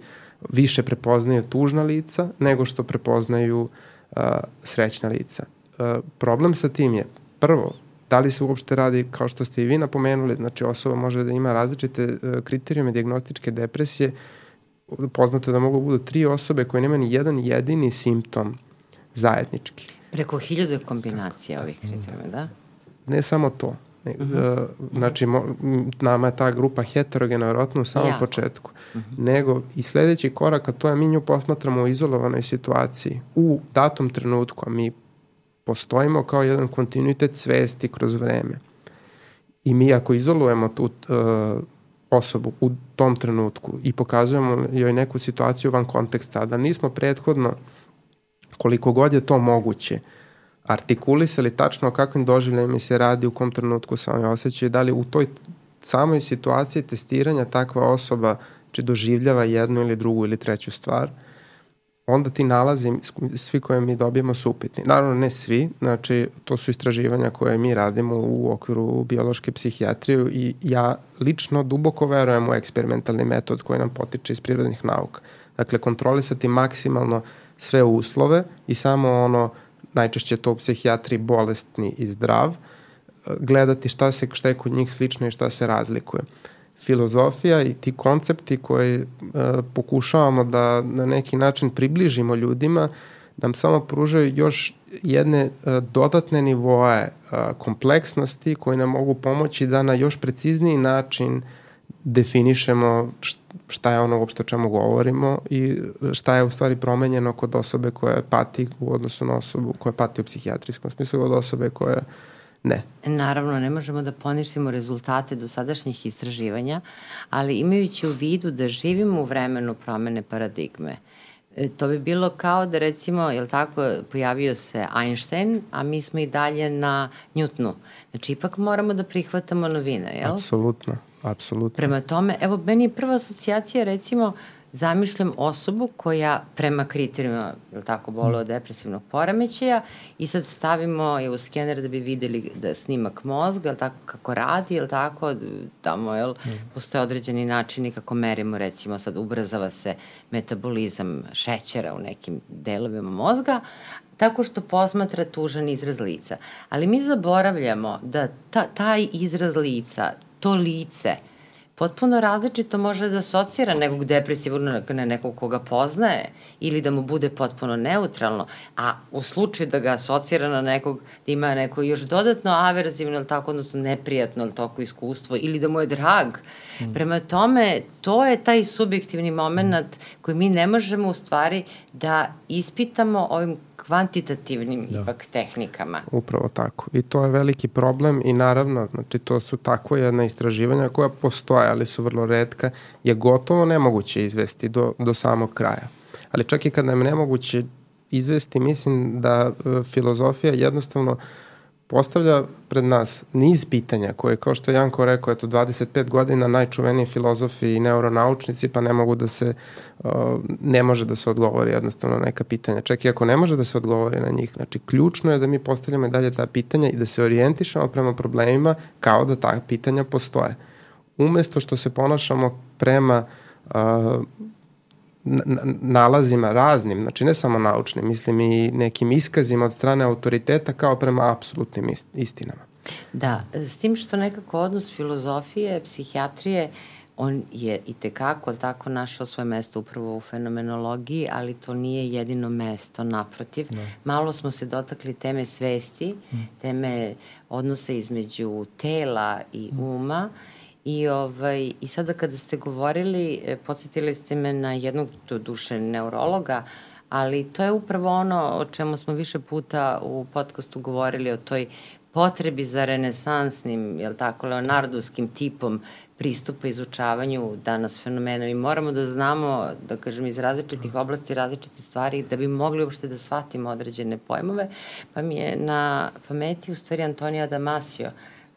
više prepoznaju tužna lica nego što prepoznaju uh, srećna lica. Uh, problem sa tim je, prvo, da li se uopšte radi, kao što ste i vi napomenuli, znači osoba može da ima različite uh, kriterijume diagnostičke depresije, poznato da mogu da budu tri osobe koje nema ni jedan jedini simptom zajednički. Preko hiljade kombinacija ovih kriterijuma, da? Ne samo to. Ne, uh -huh. znači, mo, nama je ta grupa heterogena vjerojatno u samom jako. početku. Uh -huh. Nego i sledeći korak, a to je mi nju posmatramo u izolovanoj situaciji. U datom trenutku, a mi postojimo kao jedan kontinuitet svesti kroz vreme. I mi ako izolujemo tu uh, osobu u tom trenutku i pokazujemo joj neku situaciju van konteksta, da nismo prethodno koliko god je to moguće artikulisali tačno o kakvim doživljajima se radi, u kom trenutku se oni osjećaju, da li u toj samoj situaciji testiranja takva osoba će doživljava jednu ili drugu ili treću stvar, onda ti nalazi, svi koje mi dobijemo su upitni. Naravno ne svi, znači to su istraživanja koje mi radimo u okviru biološke psihijatrije i ja lično duboko verujem u eksperimentalni metod koji nam potiče iz prirodnih nauka. Dakle, kontrolisati maksimalno sve uslove i samo ono, najčešće to u psihijatriji bolestni i zdrav, gledati šta se, šta je kod njih slično i šta se razlikuje. Uh, filozofija i ti koncepti koje e, pokušavamo da na neki način približimo ljudima nam samo pružaju još jedne e, dodatne nivoe e, kompleksnosti koje nam mogu pomoći da na još precizniji način definišemo šta je ono uopšte o čemu govorimo i šta je u stvari promenjeno kod osobe koja pati u odnosu na osobu koja pati u psihijatrijskom smislu od osobe koja Ne. Naravno, ne možemo da poništimo rezultate dosadašnjih istraživanja, ali imajući u vidu da živimo u vremenu promene paradigme, e, to bi bilo kao da recimo, jel tako, pojavio se Einstein, a mi smo i dalje na Newtonu. Znači, ipak moramo da prihvatamo novine, jel? Apsolutno, apsolutno. Prema tome, evo, meni je prva asocijacija, recimo, uh, zamišljam osobu koja prema kriterijima, je tako, bolo od depresivnog poremećaja i sad stavimo je u skener da bi videli da snimak mozga, je tako, kako radi, je tako, tamo, jel, mm. postoje određeni načini kako merimo, recimo, sad ubrzava se metabolizam šećera u nekim delovima mozga, tako što posmatra tužan izraz lica. Ali mi zaboravljamo da ta, taj izraz lica, to lice, potpuno različito može da asocira nekog depresivnog na nekog koga poznaje ili da mu bude potpuno neutralno, a u slučaju da ga asocira na nekog da ima neko još dodatno averzivno ili tako, odnosno neprijatno ili tako iskustvo ili da mu je drag. Mm. Prema tome, to je taj subjektivni moment koji mi ne možemo u stvari da ispitamo ovim kvantitativnim da. ipak tehnikama. Upravo tako. I to je veliki problem i naravno, znači to su tako jedna istraživanja koja postoje, ali su vrlo redka, je gotovo nemoguće izvesti do, do samog kraja. Ali čak i kad nam je nemoguće izvesti, mislim da e, filozofija jednostavno postavlja pred nas niz pitanja koje, kao što je Janko rekao, eto 25 godina najčuveniji filozofi i neuronaučnici pa ne mogu da se, uh, ne može da se odgovori jednostavno neka pitanja. Čak i ako ne može da se odgovori na njih. Znači, ključno je da mi postavljamo i dalje ta pitanja i da se orijentišemo prema problemima kao da ta pitanja postoje. Umesto što se ponašamo prema uh, nalazima raznim, znači ne samo naučnim, mislim i nekim iskazima od strane autoriteta kao prema apsolutnim istinama. Da, s tim što nekako odnos filozofije, psihijatrije, on je i tekako, tako, našao svoje mesto upravo u fenomenologiji, ali to nije jedino mesto, naprotiv. Da. Malo smo se dotakli teme svesti, mm. teme odnose između tela i uma, mm I, ovaj, I sada kada ste govorili, e, podsjetili ste me na jednog duše neurologa, ali to je upravo ono o čemu smo više puta u podcastu govorili, o toj potrebi za renesansnim, jel tako, leonardovskim tipom pristupa izučavanju danas fenomena. Mi moramo da znamo, da kažem, iz različitih oblasti različite stvari, da bi mogli uopšte da shvatimo određene pojmove. Pa mi je na pameti u stvari Antonija Damasio,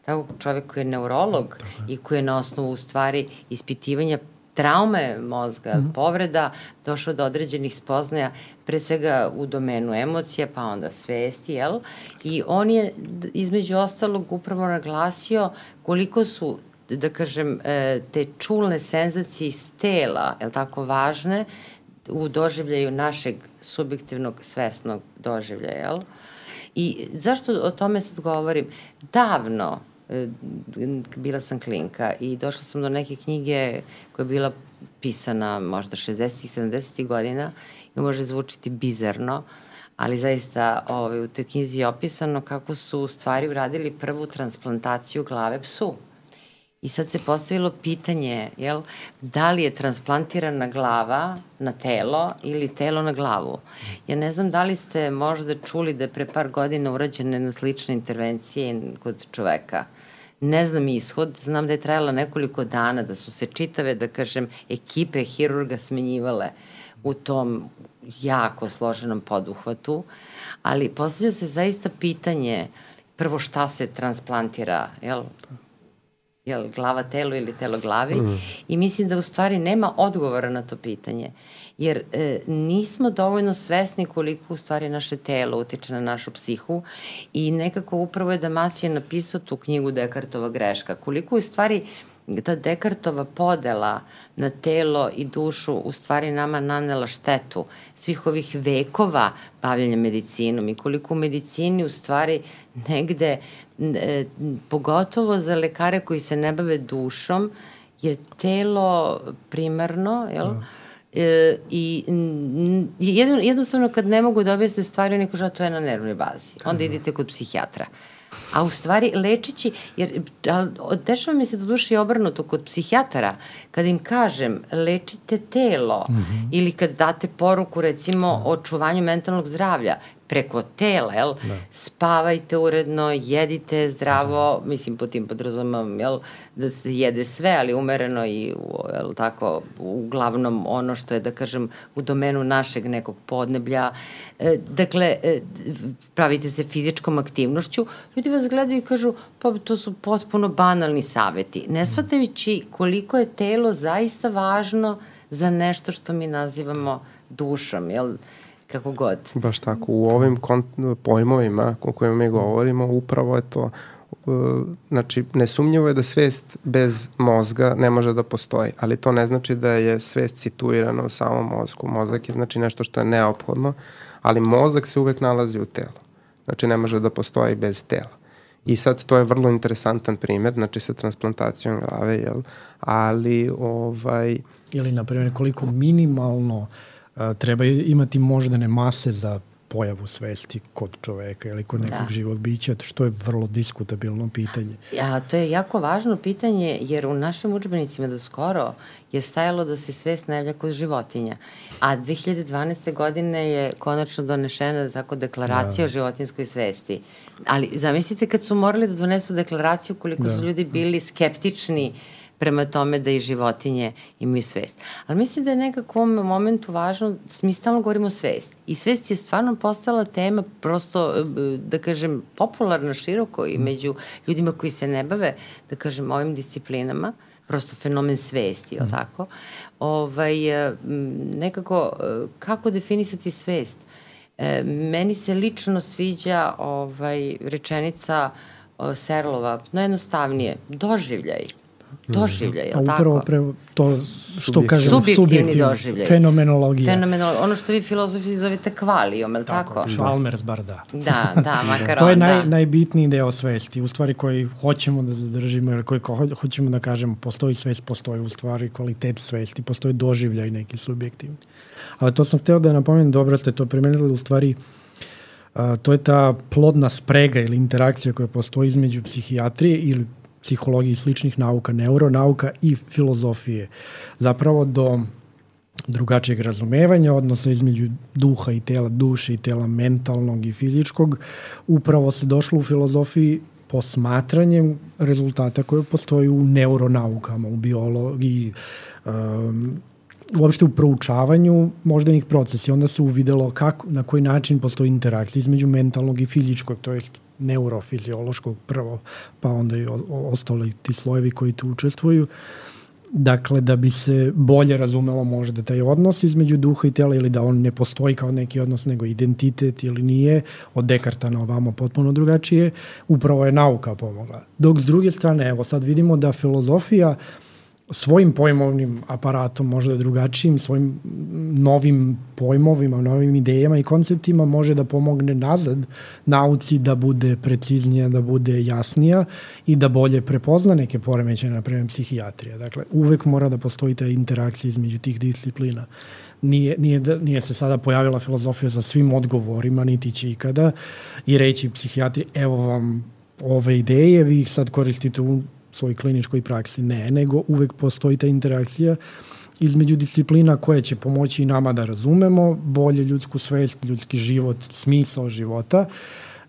tako čovek koji je neurolog i koji je na osnovu u stvari ispitivanja traume mozga, mm -hmm. povreda, došao do određenih spoznaja, pre svega u domenu emocija, pa onda svesti, jel? I on je, između ostalog, upravo naglasio koliko su da kažem, e, te čulne senzacije iz tela, je tako, važne u doživljaju našeg subjektivnog svesnog doživljaja, jel? I zašto o tome sad govorim? Davno, bila sam klinka i došla sam do neke knjige koja je bila pisana možda 60. 70. godina i može zvučiti bizarno, ali zaista ovaj, u toj knjizi je opisano kako su u stvari uradili prvu transplantaciju glave psu. I sad se postavilo pitanje, jel, da li je transplantirana glava na telo ili telo na glavu. Ja ne znam da li ste možda čuli da je pre par godina urađena jedna slična intervencija kod čoveka. Ne znam ishod, znam da je trajala nekoliko dana, da su se čitave, da kažem, ekipe hirurga smenjivale u tom jako složenom poduhvatu, ali postavlja se zaista pitanje prvo šta se transplantira, jel? Jel, glava telo ili telo glavi mm. i mislim da u stvari nema odgovora na to pitanje jer e, nismo dovoljno svesni koliko u stvari naše telo utiče na našu psihu i nekako upravo je Damasio napisao tu knjigu Dekartova greška koliko u stvari ta Dekartova podela na telo i dušu u stvari nama nanela štetu svih ovih vekova bavljanja medicinom i koliko u medicini u stvari negde e, pogotovo za lekare koji se ne bave dušom je telo primarno, jel? Da. E, I jedno, jednostavno kad ne mogu da objasne stvari, oni kažu, to je na nervnoj bazi. Onda idete kod psihijatra. A u stvari lečići, jer dešava mi se do duše i obrnuto kod psihijatara, kad im kažem lečite telo mm -hmm. ili kad date poruku recimo o očuvanju mentalnog zdravlja, preko tela, jel? Da. Spavajte uredno, jedite zdravo, da. mislim po tim podrazumam, jel? Da se jede sve, ali umereno i, jel tako, uglavnom ono što je, da kažem, u domenu našeg nekog podneblja. E, dakle, e, pravite se fizičkom aktivnošću, ljudi vas gledaju i kažu, pa to su potpuno banalni saveti, ne shvatajući koliko je telo zaista važno za nešto što mi nazivamo dušom, jel? Kako god. Baš tako, u ovim pojmovima o kojima mi govorimo, upravo je to uh, znači nesumnjivo je da svest bez mozga ne može da postoji, ali to ne znači da je svest situirana u samom mozgu. Mozak je znači nešto što je neophodno, ali mozak se uvek nalazi u telu. Znači ne može da postoji bez tela. I sad to je vrlo interesantan primer, znači sa transplantacijom glave, jel? ali ovaj... Ili, na primjer, koliko minimalno uh, treba imati moždane mase za pojavu svesti kod čoveka ili kod nekog da. živog bića, što je vrlo diskutabilno pitanje. Ja, to je jako važno pitanje, jer u našim učbenicima do skoro je stajalo da se svest najavlja kod životinja. A 2012. godine je konačno donešena da tako deklaracija da. o životinskoj svesti. Ali zamislite kad su morali da donesu deklaraciju koliko da. su ljudi bili skeptični uh, prema tome da i životinje imaju svest. Ali mislim da je nekako u ovom momentu važno, mi stalno govorimo o svest. I svest je stvarno postala tema prosto, da kažem, popularna široko i među ljudima koji se ne bave, da kažem, ovim disciplinama prosto fenomen svesti, je li mm. tako? Ovaj, nekako, kako definisati svest? E, meni se lično sviđa ovaj, rečenica Serlova, najjednostavnije, doživljaj doživljaj, je li tako? Upravo pre, to što kažem, subjektivni, subjektivni doživljaj. Fenomenologija. Fenomenologija. Ono što vi filozofi zovete kvalijom, je li tako? Tako, Chalmers bar da. Da, da, makar To je naj, da. najbitniji deo svesti, u stvari koji hoćemo da zadržimo ili koji hoćemo da kažemo, postoji svest, postoji u stvari kvalitet svesti, postoji doživljaj neki subjektivni. Ali to sam hteo da napomenem, dobro ste to primenili, u stvari Uh, to je ta plodna sprega ili interakcija koja postoji između psihijatrije ili psihologije i sličnih nauka, neuronauka i filozofije. Zapravo do drugačijeg razumevanja, odnosa između duha i tela, duše i tela mentalnog i fizičkog, upravo se došlo u filozofiji posmatranjem rezultata koje postoji u neuronaukama, u biologiji, um, uopšte u proučavanju moždanih procesa i onda se uvidelo kako, na koji način postoji interakcija između mentalnog i fizičkog, to je neurofiziološkog prvo, pa onda i ostali ti slojevi koji tu učestvuju. Dakle, da bi se bolje razumelo možda taj odnos između duha i tela ili da on ne postoji kao neki odnos, nego identitet ili nije, od Dekarta na ovamo potpuno drugačije, upravo je nauka pomogla. Dok s druge strane, evo sad vidimo da filozofija uh, svojim pojmovnim aparatom, možda drugačijim, svojim novim pojmovima, novim idejama i konceptima može da pomogne nazad nauci da bude preciznija, da bude jasnija i da bolje prepozna neke poremeće, na primjer psihijatrija. Dakle, uvek mora da postoji ta interakcija između tih disciplina. Nije, nije, da, nije se sada pojavila filozofija sa svim odgovorima, niti će ikada, i reći psihijatri, evo vam ove ideje, vi ih sad koristite u svoj kliničkoj praksi. Ne, nego uvek postoji ta interakcija između disciplina koje će pomoći i nama da razumemo bolje ljudsku svest, ljudski život, smisao života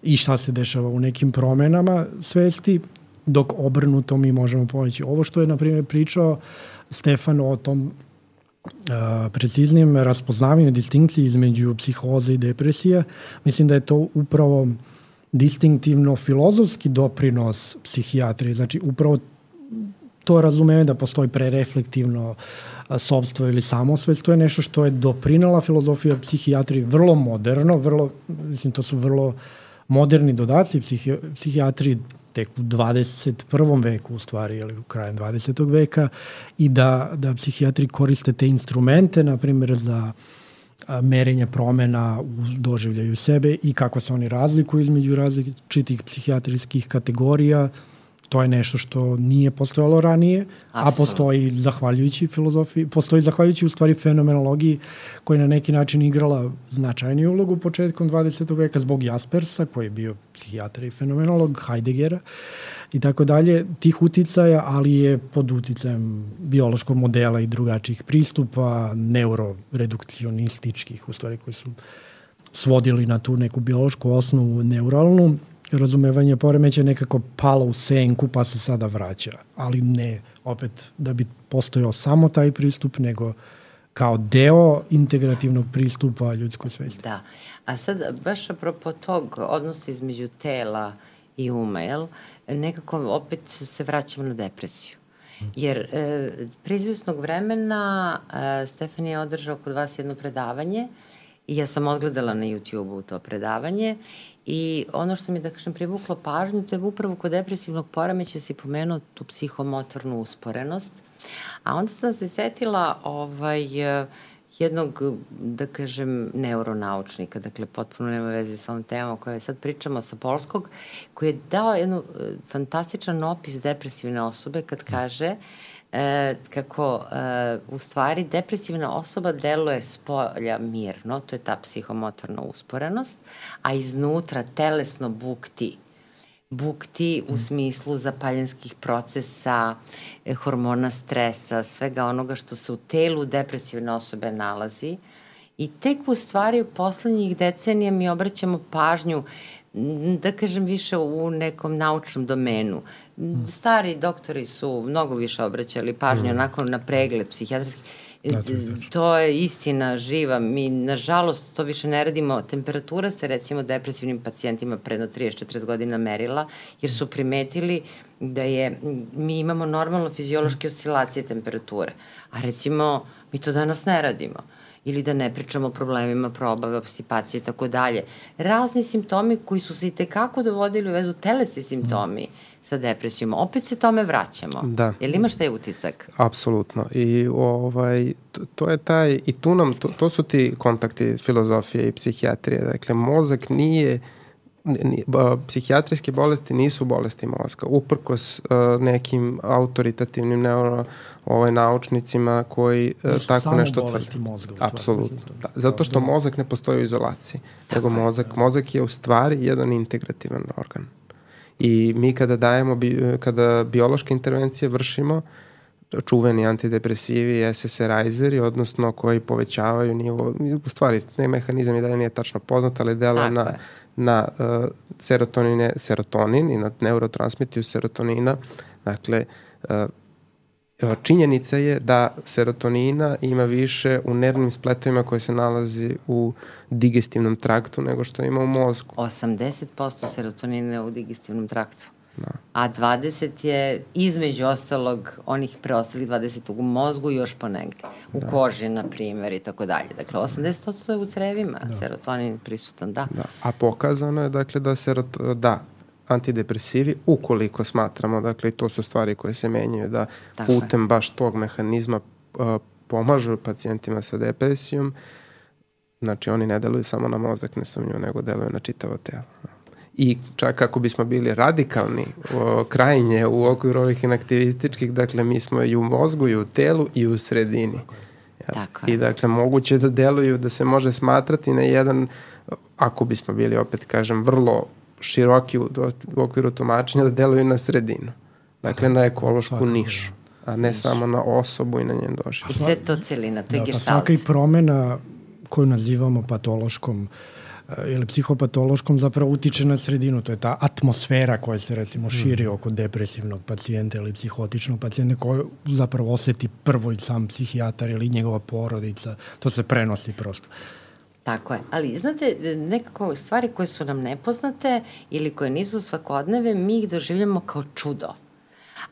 i šta se dešava u nekim promenama svesti, dok obrnuto mi možemo pomoći. Ovo što je, na primjer, pričao Stefan o tom Uh, preciznijem raspoznavanju distinkcije između psihoze i depresija, mislim da je to upravo distinktivno filozofski doprinos psihijatrije. Znači, upravo to razumeve da postoji prereflektivno sobstvo ili samosvest, to je nešto što je doprinala filozofija psihijatrije vrlo moderno, vrlo, mislim, to su vrlo moderni dodaci psihi, psihijatriji tek u 21. veku u stvari, ili u krajem 20. veka i da, da psihijatri koriste te instrumente, na primjer, za uh, merenja promena u doživljaju sebe i kako se oni razlikuju između različitih psihijatrijskih kategorija. To je nešto što nije postojalo ranije, Absolut. a postoji zahvaljujući filozofiji, postoji zahvaljujući u stvari fenomenologiji koja je na neki način igrala značajniju ulogu početkom 20. veka zbog Jaspersa, koji je bio psihijatar i fenomenolog Heideggera. I tako dalje, tih uticaja, ali je pod uticajem biološkog modela i drugačijih pristupa, neuroredukcionističkih, u stvari koji su svodili na tu neku biološku osnovu neuralnu, razumevanje poremeća nekako palo u senku pa se sada vraća, ali ne opet da bi postojao samo taj pristup, nego kao deo integrativnog pristupa ljudskoj svesti. Da, a sad baš apropo tog odnosa između tela i uma, jel? nekako opet se vraćamo na depresiju. Jer e, pre vremena e, Stefan je održao kod vas jedno predavanje i ja sam odgledala na YouTube-u to predavanje i ono što mi, da kažem, privuklo pažnju, to je upravo kod depresivnog poremeća si pomenuo tu psihomotornu usporenost. A onda sam se setila ovaj, jednog, da kažem, neuronaučnika, dakle, potpuno nema veze sa ovom temom o kojoj sad pričamo sa Polskog, koji je dao jednu e, fantastičan opis depresivne osobe kad kaže e, kako e, u stvari depresivna osoba deluje s polja mirno, to je ta psihomotorna usporenost, a iznutra telesno bukti bukti u mm. smislu zapaljenskih procesa, e, hormona stresa, svega onoga što se u telu depresivne osobe nalazi. I tek u stvari u poslednjih decenija mi obraćamo pažnju da kažem više u nekom naučnom domenu. Stari doktori su mnogo više obraćali pažnju mm. onako na pregled psihijatrijski Da, to, je to je istina živa. Mi, nažalost, to više ne radimo. Temperatura se, recimo, depresivnim pacijentima predno 30-40 godina merila, jer su primetili da je, mi imamo normalno fiziološke oscilacije temperature. A recimo, mi to danas ne radimo ili da ne pričamo o problemima probave, obstipacije i tako dalje. Razni simptomi koji su se i tekako dovodili u vezu telesni simptomi mm sa depresijom. Opet se tome vraćamo. Da. Jel imaš taj utisak? Apsolutno. I ovaj, to, to je taj, i tu nam, to, to su ti kontakti filozofije i psihijatrije. Dakle, mozak nije psihijatrijske bolesti nisu bolesti mozga, uprkos uh, nekim autoritativnim neuro ovaj, naučnicima koji uh, tako nešto tvrde. Mozga. Apsolutno. Da. Zato što da. mozak ne postoji u izolaciji, nego mozak, mozak je u stvari jedan integrativan organ. I mi kada dajemo, bi, kada biološke intervencije vršimo, čuveni antidepresivi, SSRIzeri, odnosno koji povećavaju nivo, u stvari, ne mehanizam i dalje nije tačno poznat, ali dela na, na uh, serotonine, serotonin i na neurotransmitiju serotonina, dakle, uh, činjenica je da serotonina ima više u nervnim spletovima koje se nalazi u digestivnom traktu nego što ima u mozgu. 80% serotonina u digestivnom traktu. Da. A 20 je između ostalog onih preostalih 20 u mozgu još ponegde. U da. koži, na primjer, i tako dalje. Dakle, 80% je u crevima, da. serotonin prisutan, da. da. A pokazano je, dakle, da, serot, da antidepresivi, ukoliko smatramo, dakle, to su stvari koje se menjaju, da dakle. putem baš tog mehanizma uh, pomažu pacijentima sa depresijom, znači oni ne deluju samo na mozak, ne sumnju, nego deluju na čitavo telo i čak ako bismo bili radikalni o, krajnje u okviru ovih inaktivističkih, dakle mi smo i u mozgu i u telu i u sredini. Ja. Tako I dakle moguće da deluju, da se može smatrati na jedan, ako bismo bili opet kažem vrlo široki u, u okviru tumačenja, da deluju na sredinu. Dakle na ekološku Svakako, nišu a ne niš. samo na osobu i na njen doživljaj. I sve to celina, to je da, gestalt. Pa svaka i promena koju nazivamo patološkom uh, Eh, ili psihopatološkom zapravo utiče na sredinu. To je ta atmosfera koja se recimo širi mm. oko depresivnog pacijenta ili psihotičnog pacijenta koju zapravo oseti prvo i sam psihijatar ili njegova porodica. To se prenosi prosto. Tako je, ali znate, nekako stvari koje su nam nepoznate ili koje nisu svakodneve, mi ih doživljamo kao čudo.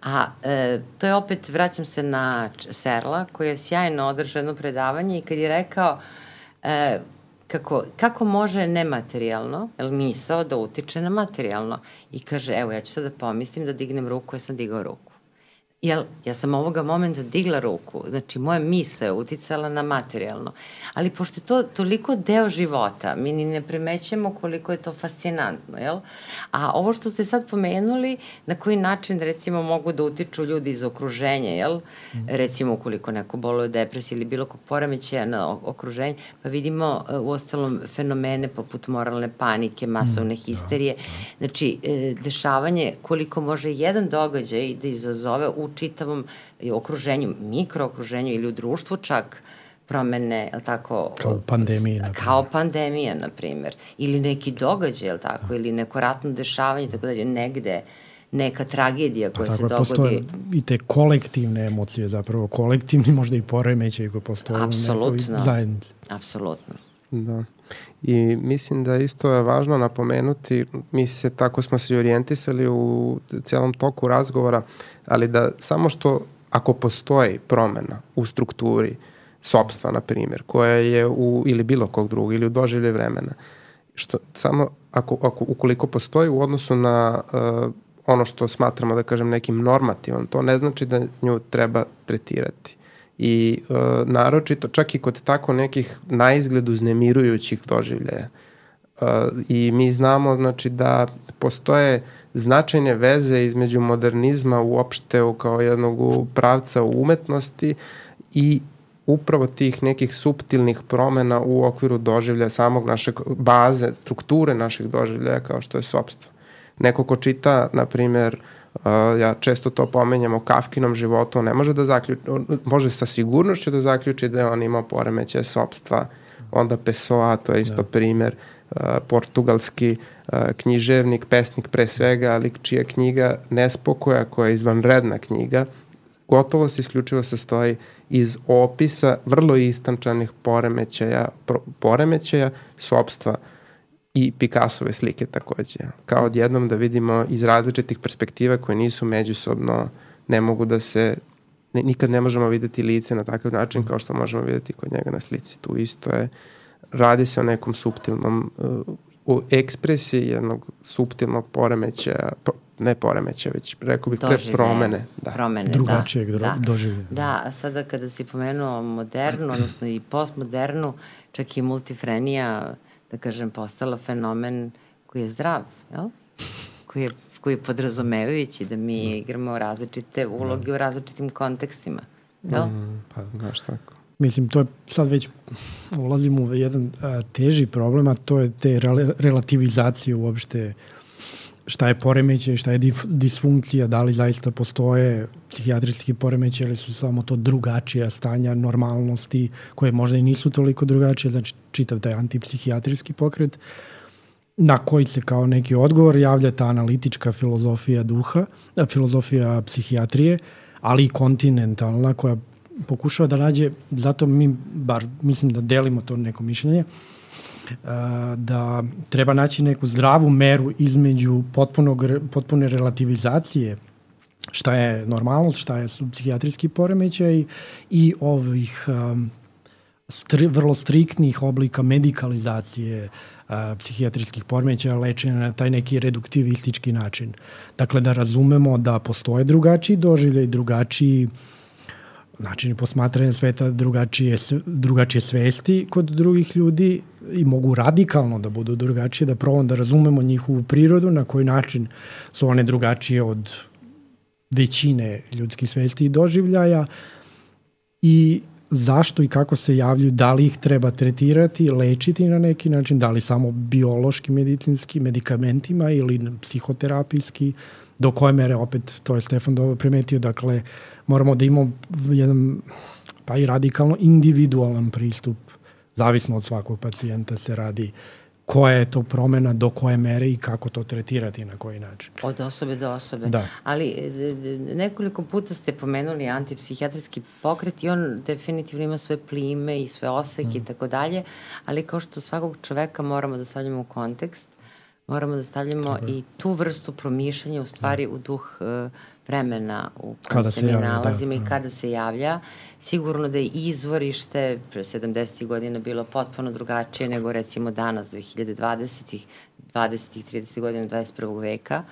A e, to je opet, vraćam se na Serla, koji je sjajno održao jedno predavanje i kad je rekao, e, kako, kako može nematerijalno, ili misao da utiče na materijalno. I kaže, evo, ja ću sad da pomislim da dignem ruku, ja sam digao ruku jel, ja sam ovoga momenta digla ruku, znači moja misa je uticala na materijalno, ali pošto je to toliko deo života, mi ni ne primećemo koliko je to fascinantno, jel? A ovo što ste sad pomenuli, na koji način recimo mogu da utiču ljudi iz okruženja, jel? Mm. Recimo ukoliko neko boluje depresije ili bilo kog poremećaja na okruženje, pa vidimo uh, u ostalom fenomene poput moralne panike, masovne mm. histerije, znači e, dešavanje koliko može jedan događaj da izazove u čitavom okruženju, mikrookruženju ili u društvu čak promene, je tako? Kao pandemija, na Kao pandemija, na primjer. Ili neki događaj, je tako? Da. Ili neko ratno dešavanje, tako dalje, negde neka tragedija koja pa, se dogodi. Postoje i te kolektivne emocije, zapravo kolektivni možda i poremećaj koji postoje Apsolutno. u nekoj zajednici. Apsolutno. Da. I mislim da isto je važno napomenuti, mi se tako smo se orijentisali u celom toku razgovora, ali da samo što ako postoji promena u strukturi sobstva, na primjer, koja je u, ili bilo kog drugog, ili u doživlje vremena, što samo ako, ako ukoliko postoji u odnosu na uh, ono što smatramo da kažem nekim normativom, to ne znači da nju treba tretirati i e, naročito čak i kod tako nekih na izgledu znemirujućih doživljaja. E, I mi znamo znači da postoje značajne veze između modernizma uopšte kao jednog pravca u umetnosti i upravo tih nekih subtilnih promena u okviru doživljaja samog našeg baze, strukture naših doživljaja kao što je sobstvo. Neko ko čita, na primjer, Uh, ja često to pomenjam o Kafkinom životu, on ne može da zaključi, on može sa sigurnošću da zaključi da je on imao poremeće sobstva, onda Pessoa, to je isto da. primer, uh, portugalski uh, književnik, pesnik pre svega, ali čija knjiga Nespokoja, koja je izvanredna knjiga, gotovo se isključivo sastoji iz opisa vrlo istančanih poremećaja, poremećaja sobstva uh, i Picassove slike takođe. Kao odjednom da vidimo iz različitih perspektiva koje nisu međusobno, ne mogu da se, ne, nikad ne možemo videti lice na takav način kao što možemo videti kod njega na slici. Tu isto je, radi se o nekom subtilnom, uh, u ekspresiji jednog subtilnog poremeća, ne poremeća, već rekao bih pre promene. Da. Promene, Drugačijeg da. da. doživlja. Da, a sada kada si pomenuo modernu, odnosno i postmodernu, čak i multifrenija, da kažem, postala fenomen koji je zdrav, jel? Koji je, koji je podrazumevajući da mi da. igramo različite uloge da. u različitim kontekstima, jel? Mm, pa, znaš tako. Mislim, to je sad već ulazimo u jedan a, teži problem, a to je te re, relativizacije uopšte šta je poremeće, šta je disfunkcija, da li zaista postoje psihijatrijski poremeće ili su samo to drugačija stanja normalnosti koje možda i nisu toliko drugačije, znači čitav taj antipsihijatrijski pokret na koji se kao neki odgovor javlja ta analitička filozofija duha, filozofija psihijatrije, ali i kontinentalna koja pokušava da nađe, zato mi bar mislim da delimo to neko mišljenje, da treba naći neku zdravu meru između potpunog, potpune relativizacije šta je normalnost, šta je psihijatrijski poremećaj i ovih um, stri, vrlo striktnih oblika medikalizacije a, psihijatrijskih poremećaja lečenja na taj neki reduktivistički način. Dakle, da razumemo da postoje drugačiji doživljaj, drugačiji načini posmatranja sveta, drugačije, drugačije svesti kod drugih ljudi i mogu radikalno da budu drugačije, da probamo da razumemo njihovu prirodu, na koji način su one drugačije od većine ljudskih svesti i doživljaja i zašto i kako se javljaju, da li ih treba tretirati, lečiti na neki način, da li samo biološki, medicinski, medikamentima ili psihoterapijski, do koje mere opet, to je Stefan dobro primetio, dakle, moramo da imamo jedan, pa i radikalno individualan pristup, zavisno od svakog pacijenta se radi koja je to promena, do koje mere i kako to tretirati na koji način. Od osobe do osobe. Da. Ali e, nekoliko puta ste pomenuli antipsihijatrijski pokret i on definitivno ima sve plime i sve oseke mm. i tako dalje, ali kao što svakog čoveka moramo da stavljamo u kontekst, moramo da stavljamo Dobre. i tu vrstu promišljanja u stvari da. u duh uh, vremena u kojem se, se mi javlja, da, nalazimo da, i kada se javlja. Sigurno da je izvorište pre 70. godina bilo potpuno drugačije nego recimo danas, 2020. 20. 30. godina 21. veka.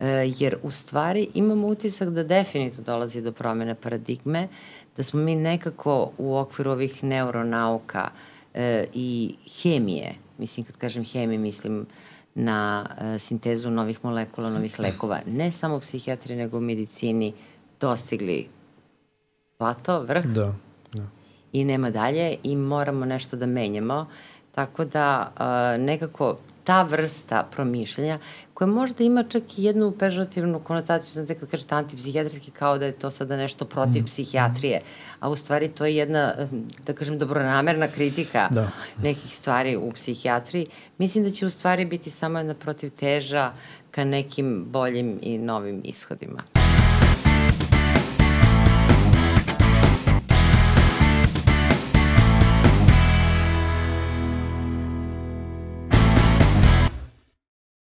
E, jer u stvari imamo utisak da definitivno dolazi do promene paradigme, da smo mi nekako u okviru ovih neuronauka e, i hemije, mislim kad kažem hemije mislim na uh, sintezu novih molekula, novih lekova, ne samo u psihijatriji, nego u medicini, dostigli plato, vrh. Da, da. I nema dalje i moramo nešto da menjamo. Tako da uh, nekako ta vrsta promišljanja, koja možda ima čak i jednu pežativnu konotaciju, znate kad kažete antipsihijatrijski, kao da je to sada nešto protiv mm. psihijatrije, a u stvari to je jedna, da kažem, dobronamerna kritika da. nekih stvari u psihijatriji. Mislim da će u stvari biti samo jedna protiv teža ka nekim boljim i novim ishodima.